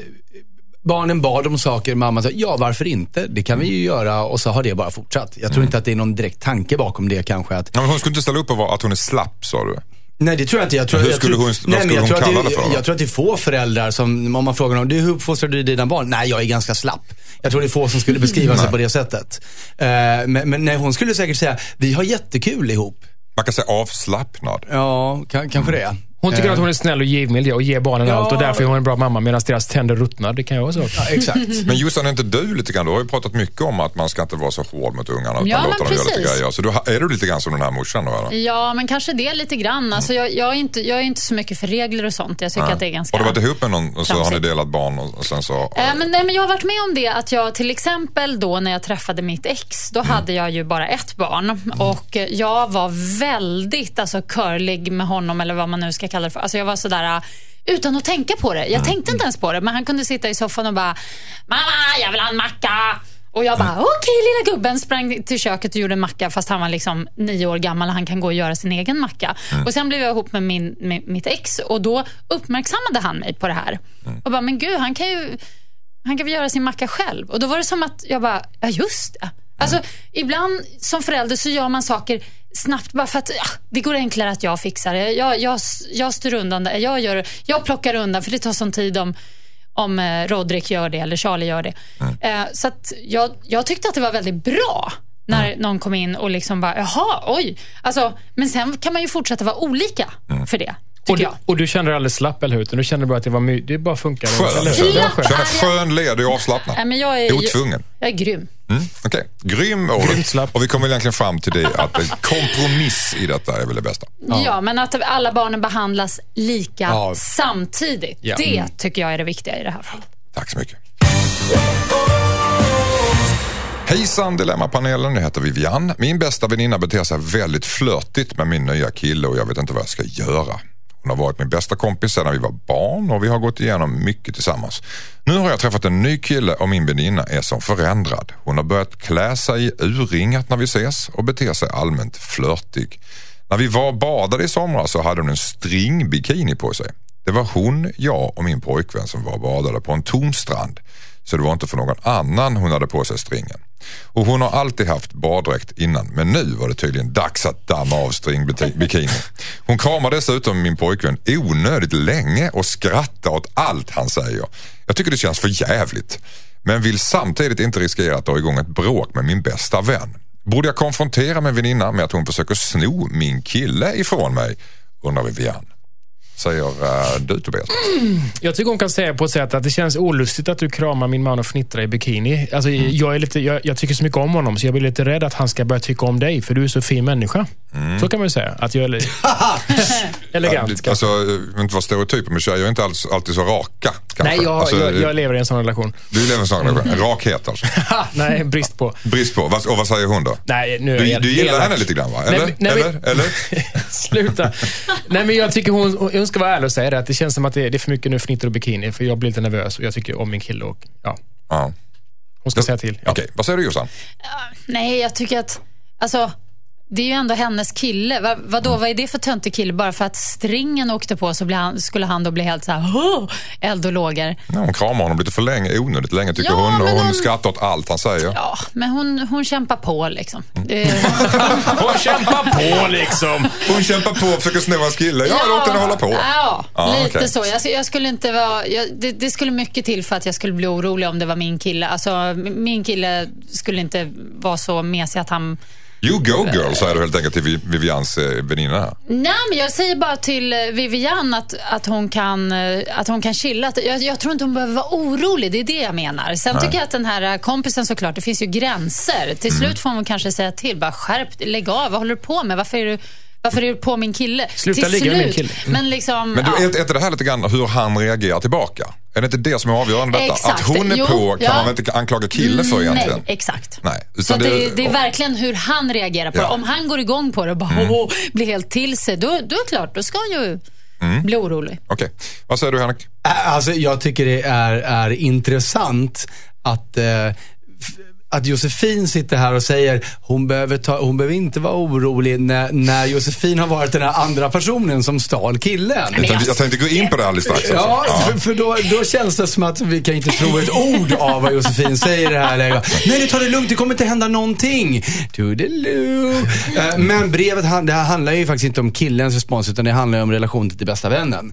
Barnen bad om saker, mamma sa ja varför inte, det kan vi ju göra och så har det bara fortsatt. Jag tror inte att det är någon direkt tanke bakom det kanske. Att, Ja, men hon skulle inte ställa upp på vad- att hon är slapp sa du? nej det tror jag inte. Jag tror, Hur jag skulle tror, hon- vad nej, men skulle jag hon tror kalla det för? Jag tror att det är få föräldrar som, om man frågar dem, du, hur uppfostrar du dina barn? Nej, jag är ganska slapp. Jag tror det är få som skulle beskriva sig på det sättet. Eh, men, men nej, hon skulle säkert säga, vi har jättekul ihop. Man kan säga avslappnad. Ja, kan, kanske det. Hon tycker Eh, att hon är snäll och givmild och ger barnen Ja. allt och därför är hon en bra mamma medan deras tänder ruttnar. Det kan jag också. Ja, exakt. (laughs) Men Jossan, är inte du lite grann, du har ju pratat mycket om att man ska inte vara så hård mot ungarna utan Ja, låta dem göra lite grejer. Så du, är du lite grann som den här morsan då? Eller? Ja, men kanske det lite grann. Alltså, jag, jag, är inte, jag är inte så mycket för regler och sånt. Jag tycker att det är ganska... Har du varit ihop med någon och så har ni delat barn och, och sen så... Eh, men, nej, men jag har varit med om det att jag till exempel då när jag träffade mitt ex, då hade jag ju bara ett barn och eh, jag var väldigt alltså curlig med honom eller vad man nu ska kalla det för. Alltså jag var sådär eh, utan att tänka på det. Jag tänkte inte ens på det, men han kunde sitta i soffan och bara “Mamma, jag vill ha en macka!” Och jag bara, okej lilla gubben, sprang till köket och gjorde en macka fast han var liksom nio år gammal och han kan gå och göra sin egen macka. Och Sen blev jag ihop med, min, med mitt ex och då uppmärksammade han mig på det här. Och bara, men gud, han kan ju han kan väl göra sin macka själv. Och då var det som att jag bara, ja just det. Alltså, ibland som förälder så gör man saker snabbt bara för att ja, det går enklare att jag fixar det. Jag, jag, jag styr undan det. Jag, gör, jag plockar undan för det tar sån tid om, om eh, Rodrik gör det eller Charlie gör det. Eh, så jag, jag tyckte att det var väldigt bra när någon kom in och liksom bara, jaha, oj. Alltså, men sen kan man ju fortsätta vara olika för det, Och du, jag. och du kände dig alldeles slapp, eller hur? Utan Du kände bara att det var my- det bara funkar. Skön. Eller hur? Det var skönt. Känner skön, ledig och avslappnad. Nej, men jag är, Otvungen. Jag är grym. Mm, Okej, grym Grymt slapp. och vi kommer egentligen fram till det att en kompromiss i detta är väl det bästa. Ja. men att alla barnen behandlas lika Ja. samtidigt. Ja. Det tycker jag är det viktiga i det här fallet. Tack så mycket. Hejsan Dilemmapanelen, jag heter Vivian. Min bästa väninna beter sig väldigt flörtigt med min nya kille och jag vet inte vad jag ska göra. Hon har varit min bästa kompis sedan vi var barn och vi har gått igenom mycket tillsammans. Nu har jag träffat en ny kille och min väninna är som förändrad. Hon har börjat klä sig urringat när vi ses och beter sig allmänt flörtig. När vi var och badade i somras så hade hon en stringbikini på sig. Det var hon, jag och min pojkvän som var och badade på en tom strand. Så det var inte för någon annan hon hade på sig stringen. Och hon har alltid haft baddräkt innan men nu var det tydligen dags att damma av stringbikini. (laughs) Hon kramar dessutom min pojkvän onödigt länge och skrattar åt allt han säger. Jag tycker det känns för jävligt. Men vill samtidigt inte riskera att dra igång ett bråk med min bästa vän. Borde jag konfrontera min väninna med att hon försöker sno min kille ifrån mig? Undrar Vivian. Säger uh, du Tobias. Jag tycker hon kan säga på ett sätt att det känns olustigt att du kramar min man och fnittrar i bikini. Alltså, jag, är lite, jag, jag tycker så mycket om honom så jag blir lite rädd att han ska börja tycka om dig för du är så fin människa. Så kan man ju säga. Att jag är (laughs) elegant. Ja, alltså, jag vill inte vara stereotyp men tjejer är inte alls, alltid så raka. Kanske. Nej, jag, alltså, jag, jag lever i en sån relation. Du lever en sån relation. Rakhet alltså. (laughs) Nej, brist på. Brist på. Och vad säger hon då? Nej, nu Du, jag du gillar henne lite grann va? Eller? Nej, men- nej, men- eller? eller? (laughs) Sluta. Nej, men jag tycker hon, hon ska vara ärlig och säga det. Att det känns som att det, det är för mycket nu fnitter och bikini. För jag blir lite nervös och jag tycker om min kille. Och, ja, Ja. hon ska säga till. Ja. Okej, vad säger du Jossan? Nej, jag tycker att... Alltså, det är ju ändå hennes kille. Va, vadå, Mm. vad är det för töntig kille? Bara för att stringen åkte på så han, skulle han då bli helt så här, eld och lågor. Ja, hon kramar honom lite för länge, onödigt länge tycker Ja, hon. Och hon hon- skrattar åt allt han säger. Ja, men hon, hon kämpar på liksom. Mm. (laughs) Hon kämpar på liksom. Hon kämpar på och försöker sno hans kille. Ja, låt henne hålla på. Ja, Ja, lite okej. så. Jag, jag skulle inte vara, jag, det, det skulle mycket till för att jag skulle bli orolig om det var min kille. Alltså, min kille skulle inte vara så mesig att han... You go girl, säger du helt enkelt till Vi- Vivians eh, väninna. Nej, men jag säger bara till eh, Vivian att, att, hon, kan, eh, att hon kan chilla. Jag, jag tror inte hon behöver vara orolig, det är det jag menar. Sen tycker jag att den här kompisen såklart, det finns ju gränser. Till Mm. slut får hon kanske säga till, bara skärp lägg av, vad håller du på med? Varför är du, varför är du på min kille? Sluta till ligga med min slut. kille. Mm. Men liksom... Men du, ja. är, är det här lite grann hur han reagerar tillbaka? Är det inte det som är avgörande detta? Exakt. Att hon är Jo, på kan ja. man väl inte anklaga killen för egentligen? Nej, exakt. Nej, Så det, det- det är verkligen hur han reagerar på Ja. Mm. det. Om han går igång på det och bara åh, blir helt till sig, då, då är det klart, då ska han ju Mm. bli orolig. Okej, vad säger du Henrik? Alltså, jag tycker det är, är intressant att, eh, att Josefin sitter här och säger hon behöver, ta, hon behöver inte vara orolig när, när Josefin har varit den här andra personen som stal killen. Jag, jag- jag tänkte gå in på det alldeles strax. Ja, För, för då, då känns det som att vi kan inte tro ett ord av vad Josefin säger i det här läget. Nej, det tar det lugnt, det kommer inte hända någonting. Toodaloo. Eh, Men brevet han- det här handlar ju faktiskt inte om killens respons, utan det handlar ju om relationen till bästa vännen.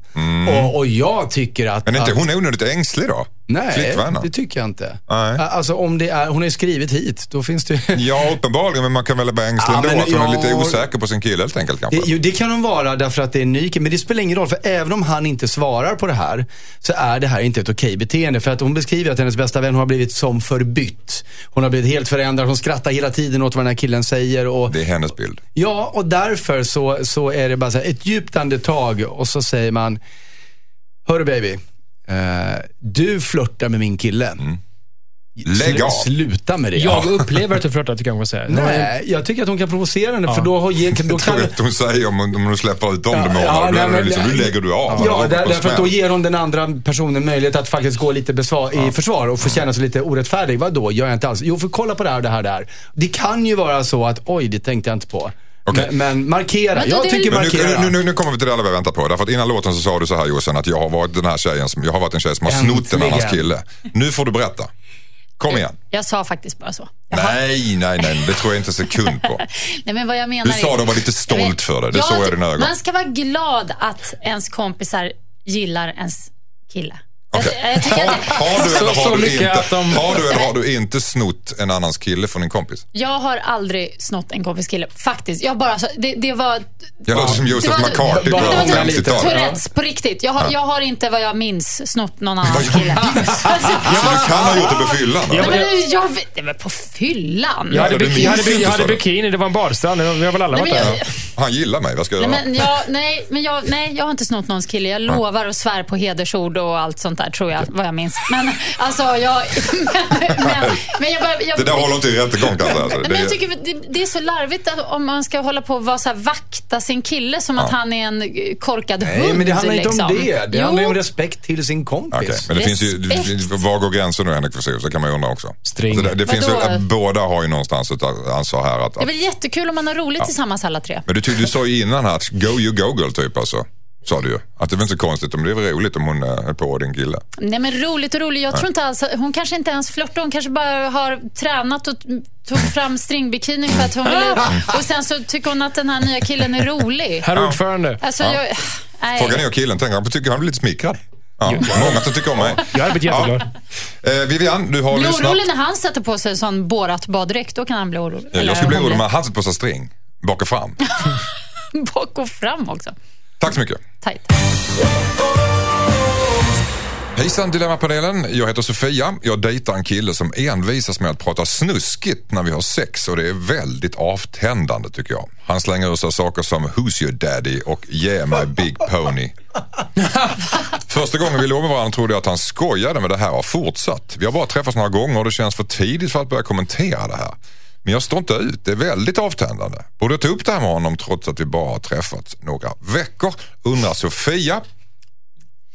Och, och jag tycker att... Mm. Men är inte hon onödigt ängslig då? Nej, Flickvännen? det tycker jag inte. Nej. Alltså om det är, hon ju skrivit hit, då finns det (laughs) Ja, uppenbarligen, men man kan väl vara ängslig ändå. Att hon är ja. lite osäker på sin kille helt enkelt kanske. Det, jo, det kan hon vara därför att det är en ny kille. Men det spelar ingen roll, för även om han inte svarar på det här, så är det här inte ett okej beteende. För att hon beskriver att hennes bästa vän har blivit som förbytt. Hon har blivit helt förändrad, hon skrattar hela tiden åt vad den här killen säger. Och, Det är hennes bild. ja, och därför så, så är det bara så här, ett djupt andetag och så säger man, Hörru baby, eh, du flörtar med min kille. Mm. Lägg av. Sluta med det. Jag upplever att du flörtar, tycker jag hon säga. Nej, jag tycker att hon kan provocera henne, för då, har, då (laughs) kan... tror att hon säger om hon, om hon släpper ut dem Ja, de ja, månader. nej, men- liksom, nu lägger du av. Ja, där, därför att då ger hon den andra personen möjlighet att faktiskt gå lite besvar, i försvar och få känna sig lite orättfärdig. Vadå, gör jag inte alls? Jo, för kolla på det här och det här och det kan ju vara så att, oj, det tänkte jag inte på. Okej. Men, men markera. Men jag tycker markera. nu, nu, nu, nu kommer vi till det alla vi väntar på. Därför att innan låten så sa du så här Jossan att jag har varit den här tjejen som, jag har varit en tjej som har snott en annans kille. Nu får du berätta. Kom igen. Jag sa faktiskt bara så. Jag har- Nej, nej, nej. Det tror jag inte en sekund på. (laughs) Nej, men vad jag menar Du sa är- och var lite stolt Jag för det. Det Ja, såg jag i dina ögon. Man ska vara glad att ens kompisar gillar ens kille. Jag, jag Har, du eller har, du inte, att de- har du eller har du inte snott en annans kille från din kompis? jag har aldrig snott en kompis kille. Faktiskt. Jag bara, så- det, det var... Jag låter som Joseph McCarthy på bara Det var ångra typ lite. 50-talet. Tourettes, på riktigt. Jag har, jag har inte vad jag minns snott någon annans kille. Så du kan ha gjort det på fyllan? då? Nej, men jag nej, men på fyllan. Jag hade, Ja, bik- jag hade, jag hade bikini, det var en badstrand. Vi har väl alla varit där? jag, Han gillar mig, vad ska jag nej, göra? men jag, nej, men jag, nej, jag har inte snott någons kille. Jag lovar och svär på hedersord och allt sånt där, tror jag, vad jag minns. Men alltså, jag... Men, (laughs) men, men jag, bara, jag, Det där håller inte i rättegång kanske. Alltså. Nej, men jag Det- tycker det, det är så larvigt att, om man ska hålla på och vara så här, vakta sin kille som att han är en korkad hund. Nej, men det handlar inte liksom. om det. Det jo, handlar ju om respekt till sin kompis. Okej, men det finns ju, Respekt. var går gränsen nu Henrik Fexeus? Det kan man ju undra också. String. Alltså det, det finns ju, båda har ju någonstans ett ansvar här. Att, Det är att, väl jättekul om man har roligt tillsammans alla tre. men du, du sa ju innan här att go you go girl typ alltså. Sa du ju. Att det var inte så konstigt, men det är väl roligt om hon eh, är på din kille. Nej men roligt och roligt. Jag tror inte alls, hon kanske inte ens flörtar. Hon kanske bara har tränat och tog fram stringbikini för att hon ville... (laughs) Och sen så tycker hon att den här nya killen är rolig. Herr ordförande. Alltså, jag... Nej. Frågan är om killen tänker, han tycker han blir lite smickrad. Ja, många som tycker om mig. Jag hade blivit jätteglad. Eh, Vivian, du har Blir lyssnat. orolig när han sätter på sig sån borat baddräkt. Då kan han bli orolig. Jag skulle bli orolig blir- om han sätter på sig string. Bak och fram. (laughs) Bak och fram också. Tack så mycket. Tajt. Hejsan Dilemmapanelen, jag heter Sofia. Jag dejtar en kille som envisas med att prata snuskigt när vi har sex och det är väldigt avtändande tycker jag. Han slänger ur sig saker som “Who's your daddy” och “Yeah my big pony”. (laughs) Första gången vi låg med varandra trodde jag att han skojade men det här har fortsatt. Vi har bara träffats några gånger och det känns för tidigt för att börja kommentera det här. Men jag står inte ut, det är väldigt avtändande. Borde jag ta upp det här med honom trots att vi bara har träffats några veckor? Undrar Sofia.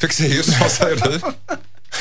Fexeus, vad säger du?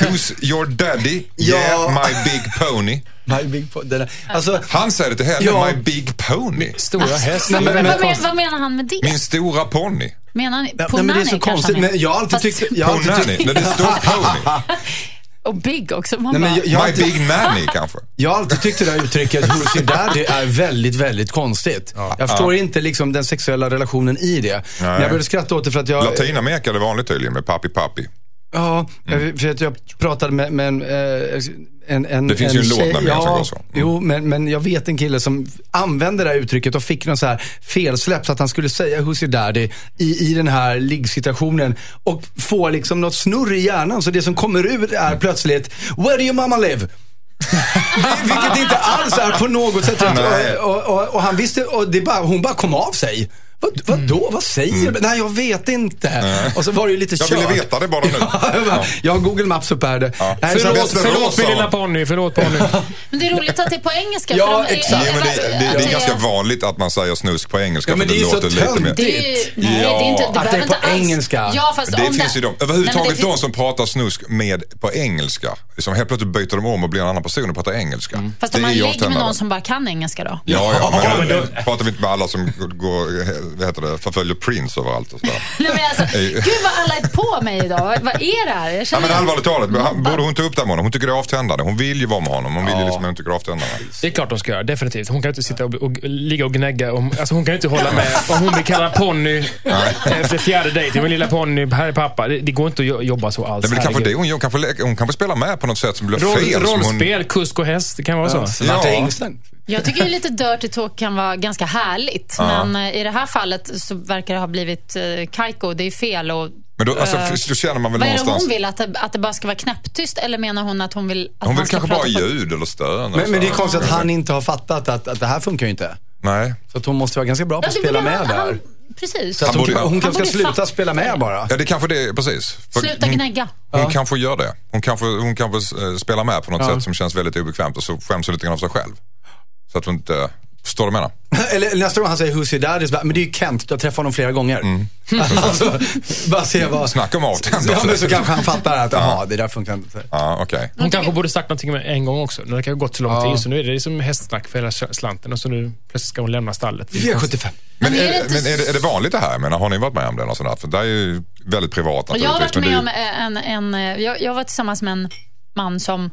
Who's your daddy? Yeah, Ja. my big pony. My big po- den där- Alltså, Han säger det till henne, Ja. my big pony. Stora häst. Nej, men- Men, men- vad, men, vad menar han med det? Min stora ponny. Menar han nej, men Ponani det är så konstigt. han är. Men jag har alltid tyckt... Ponani, när det står pony. (laughs) (laughs) Och big också. Man Nej, men bara, jag, My alltid, big nanny kanske. (laughs) jag har alltid tyckt det där uttrycket Who's your daddy är väldigt, väldigt konstigt. Jag förstår inte liksom den sexuella relationen i det. Men jag började skratta åt det för att jag... Latinamerika är det vanligt tydligen med pappi pappi. Ja, för att jag pratade med, med en, eh, en, en... Det finns ju en låt nämligen som ja, går så. Mm. Jo, men, men jag vet en kille som använde det här uttrycket och fick någon så här felsläpp så att han skulle säga Who's your daddy i, i den här liggsituationen och få liksom något snurr i hjärnan. Så det som kommer ut är plötsligt Where do your mama live? (laughs) Vilket inte alls är på något sätt och, och, och, och han visste, och det bara, hon bara kom av sig. Vad, vadå? Vad säger du? Nej, jag vet inte. Och så var det ju lite Mm. Jag ville kört. veta det bara nu. Ja, jag, har Google Maps upp här. Det. Ja. Nej, så- Förlåt, förlåt min lilla ponny. Förlåt ponny. Men det är roligt att det är på engelska. Ja, för de- exakt. Ja, men det, det, det är att ganska vanligt att man säger snusk på engelska Ja, men för det är så låter lite mer... töntigt. Det är, nej, Ja. det är inte, det Att det är på engelska. Ja, fast Det finns ju de, överhuvudtaget det de som pratar snusk med på engelska. Som helt plötsligt byter de om och blir en annan person och pratar engelska. Mm. Fast Det om man ju ligger med någon som bara kan engelska då? Ja, ja, men, pratar vi inte med alla som går, vad heter det, förföljer Prince överallt och sådär. (laughs) Nej, men alltså, gud vad alla är på mig idag. Vad, vad är det här? Jag Ja, men allvarligt talat, han- borde hon ta upp det här med honom? Hon tycker det är avtändande. Hon vill ju vara med honom. Hon vill ju liksom, hon tycker det är avtändande. Det är klart de ska göra, definitivt. Hon kan inte sitta och, och ligga och gnägga. Om, alltså hon kan inte hålla med om hon blir kallad ponny efter fjärde dejten. Min lilla ponny, här är pappa. Det, det går inte att jo- jobba så alls. Det är väl kanske det hon gör. Hon kanske, hon kanske spelar med på något sätt som blir Roll, fel. som hon, rollspel, kusk och häst. Det kan vara så. Ja. Jag tycker lite dirty talk kan vara ganska härligt. Men eh, i det här fallet så verkar det ha blivit eh, kajko. Det är fel. Och, men då, alltså, eh, då känner man väl vad är det någonstans... hon vill? Att det, att det bara ska vara knäpptyst? Eller menar hon att hon vill att Hon vill ska kanske bara på- ljud eller stön. Men, men det är så. konstigt att han inte har fattat att, att det här funkar ju inte. Nej. Så att hon måste vara ganska bra på Ja, att spela med han- där. han- Precis. Så att hon, borde- hon kanske ska sluta fatta. spela med bara. Ja, det kanske det är, precis. För Sluta hon, gnägga. hon kanske gör det. Hon kanske, hon kanske eh, spelar med på något Ja. sätt som känns väldigt obekvämt och så skäms hon lite grann av sig själv. Så att hon inte... Förstår du vad jag menar? (laughs) Eller nästa gång han säger Who's your daddy? så bara, Men det är ju Kent, du har träffat honom flera gånger. (laughs) alltså, bara se vad... Snacka om avtändande. Ja, men så kanske han fattar att, jaha, det där funkar inte. Ja, okej. Hon kanske borde sagt någonting med en gång också. Nu har det gått så lång Ja. tid, så nu är det liksom hästsnack för hela slanten och så nu plötsligt ska hon lämna stallet. V75. Men, Men är det inte men är, det, är det vanligt det här? Menar, har ni varit med om det? Eller sånt där? För det är ju väldigt privat Och jag har naturligtvis. varit men med om en... en jag, jag var tillsammans med en man som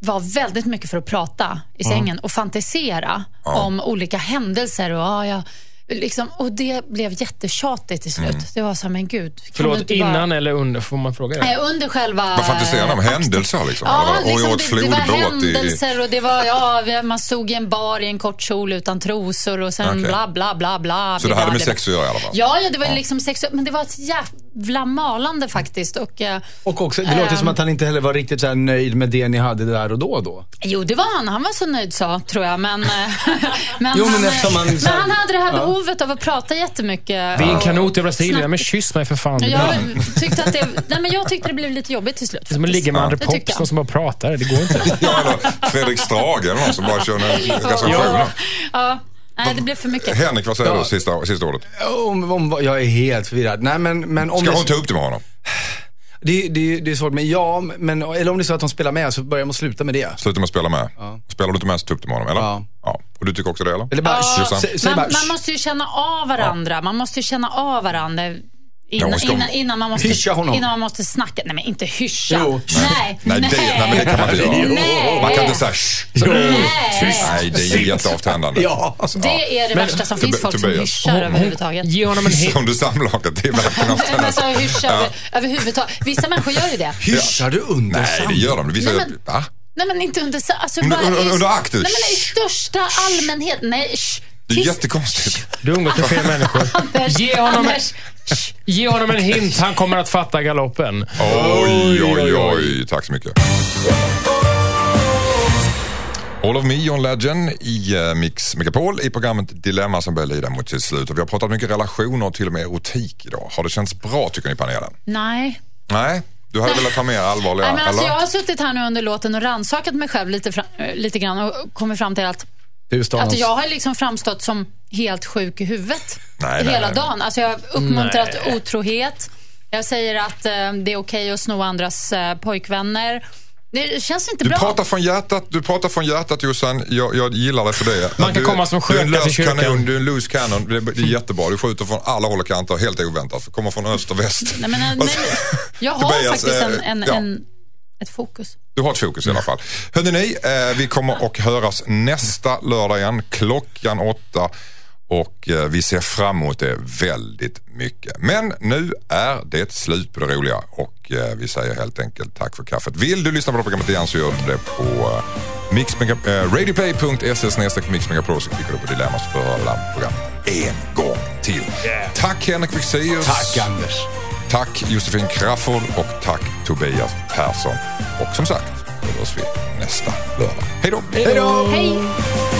var väldigt mycket för att prata i sängen och fantisera om olika händelser. Och, ja, jag, liksom, och det blev jättetjatigt till slut. Mm. Det var så här, men gud. Förlåt, inte bara- innan eller under? Får man fråga det? Nej, under själva... Vad fantiserar ni om? Händelser liksom? Ja, liksom, och åt det, det var flodbåt i... händelser och det var, ja, man stod i en bar i en kort kjol utan trosor och sen Okej. bla bla bla bla. Så det hade med sex att göra i alla fall? Ja, ja, det var ju liksom sexuellt, men det var ett jävla malande faktiskt. Och, eh, Och också, det låter Ehm. som att han inte heller var riktigt så här nöjd med det ni hade där och då. då. Jo, det var han. Han var så nöjd så, tror jag. Men, eh, (laughs) men, Jo, men han, eftersom han- men han hade det här behovet av att prata jättemycket. Vi är en kanot i Brasilien. Snabbt. Men kyss mig för fan. Jag tyckte, att det, nej, men jag tyckte det blev lite jobbigt till slut. Det är som att ligga med André Det tyckte Pops, någon som bara pratar. Det går inte. (laughs) Ja, Fredrik Strage eller någon som bara kör en recension. Ja, nej, det blev för mycket. Henrik, vad säger Ja. du? Sista, sista ordet. Om, om, jag är helt förvirrad. Nej, men, men om Ska det, hon ta upp det med honom? det, det, det är svårt, men ja, men, eller om det är så att de spelar med så börjar man sluta med det. Sluta med att spela med. Spelar du inte med så ta upp det med honom, eller? Ja. ja. Och du tycker också det, eller? Eller bara, Ja, man, bara, man måste ju känna av varandra. Man måste ju känna av varandra. Innan, innan, innan, man måste, innan man måste snacka. Nej, men inte hyscha. Jo. Nej, Nej, det, nej, men det kan man inte göra. Nej. Man kan inte säga shh. Nej, det är ju jätteavtändande. Ja. Det är det värsta som finns, folk som hyschar överhuvudtaget. Ge honom en. Som du samlaget, det är verkligen Men avtändande. alltså överhuvudtaget. Vissa människor gör ju det. Hyschar du under Nej, det gör de. Vissa, Nej, men- va? Nej men inte under... Alltså, Under- under- under. Nej men i största allmänhet. Nej, shh. Det är Tyst. jättekonstigt. Du umgås med fel (laughs) människor. Anders, Ge honom, en, Anders. ge honom en hint. Han kommer att fatta galoppen. Oj, oj, oj. Tack så mycket. All of me, John Legend i eh, Mix Megapol i programmet Dilemma som börjar lida mot sitt slut. Och vi har pratat mycket relationer och till och med erotik idag. Har det känts bra tycker ni i panelen? Nej. Nej? Du hade velat ha mer allvarliga, Nej, men alltså, eller? jag har suttit här nu under låten och rannsakat mig själv lite, fram, eh, lite grann och kommit fram till att, Att jag har liksom framstått som helt sjuk i huvudet Nej, nej, hela nej. dagen. Alltså, jag har uppmuntrat Nej. otrohet. Jag säger att eh, det är okej att sno andras eh, pojkvänner. Det känns inte Du bra. pratar från hjärtat, du pratar från hjärtat Jossan. Jag, jag gillar dig för det. Man kan du, komma som är sköka till kyrkan. kanon, du är en loose cannon. Det, det är jättebra. Du skjuter från alla håll och kanter, helt oväntat. Kommer från öst och väst. Nej, men, eh, Vad- nej, (laughs) jag har Tobias, faktiskt en, eh, en, ja. en, ett fokus. Du har ett fokus i alla fall. Hörrni, ni, eh, vi kommer att höras nästa lördag igen klockan åtta. Och eh, vi ser fram emot det väldigt mycket. Men nu är det slut på det roliga och eh, vi säger helt enkelt tack för kaffet. Vill du lyssna på det programmet igen så gör du det på eh, mixmega- eh, radioplay.se mixmegapro så klickar du på Dilemma så får du höra programmet en gång till. Tack Henrik Fexeus. Tack Anders. Tack Josefin Crafoord och tack Tobias Persson. Och som sagt, då hörs vi nästa lördag. Hej då! Hej då! Hej!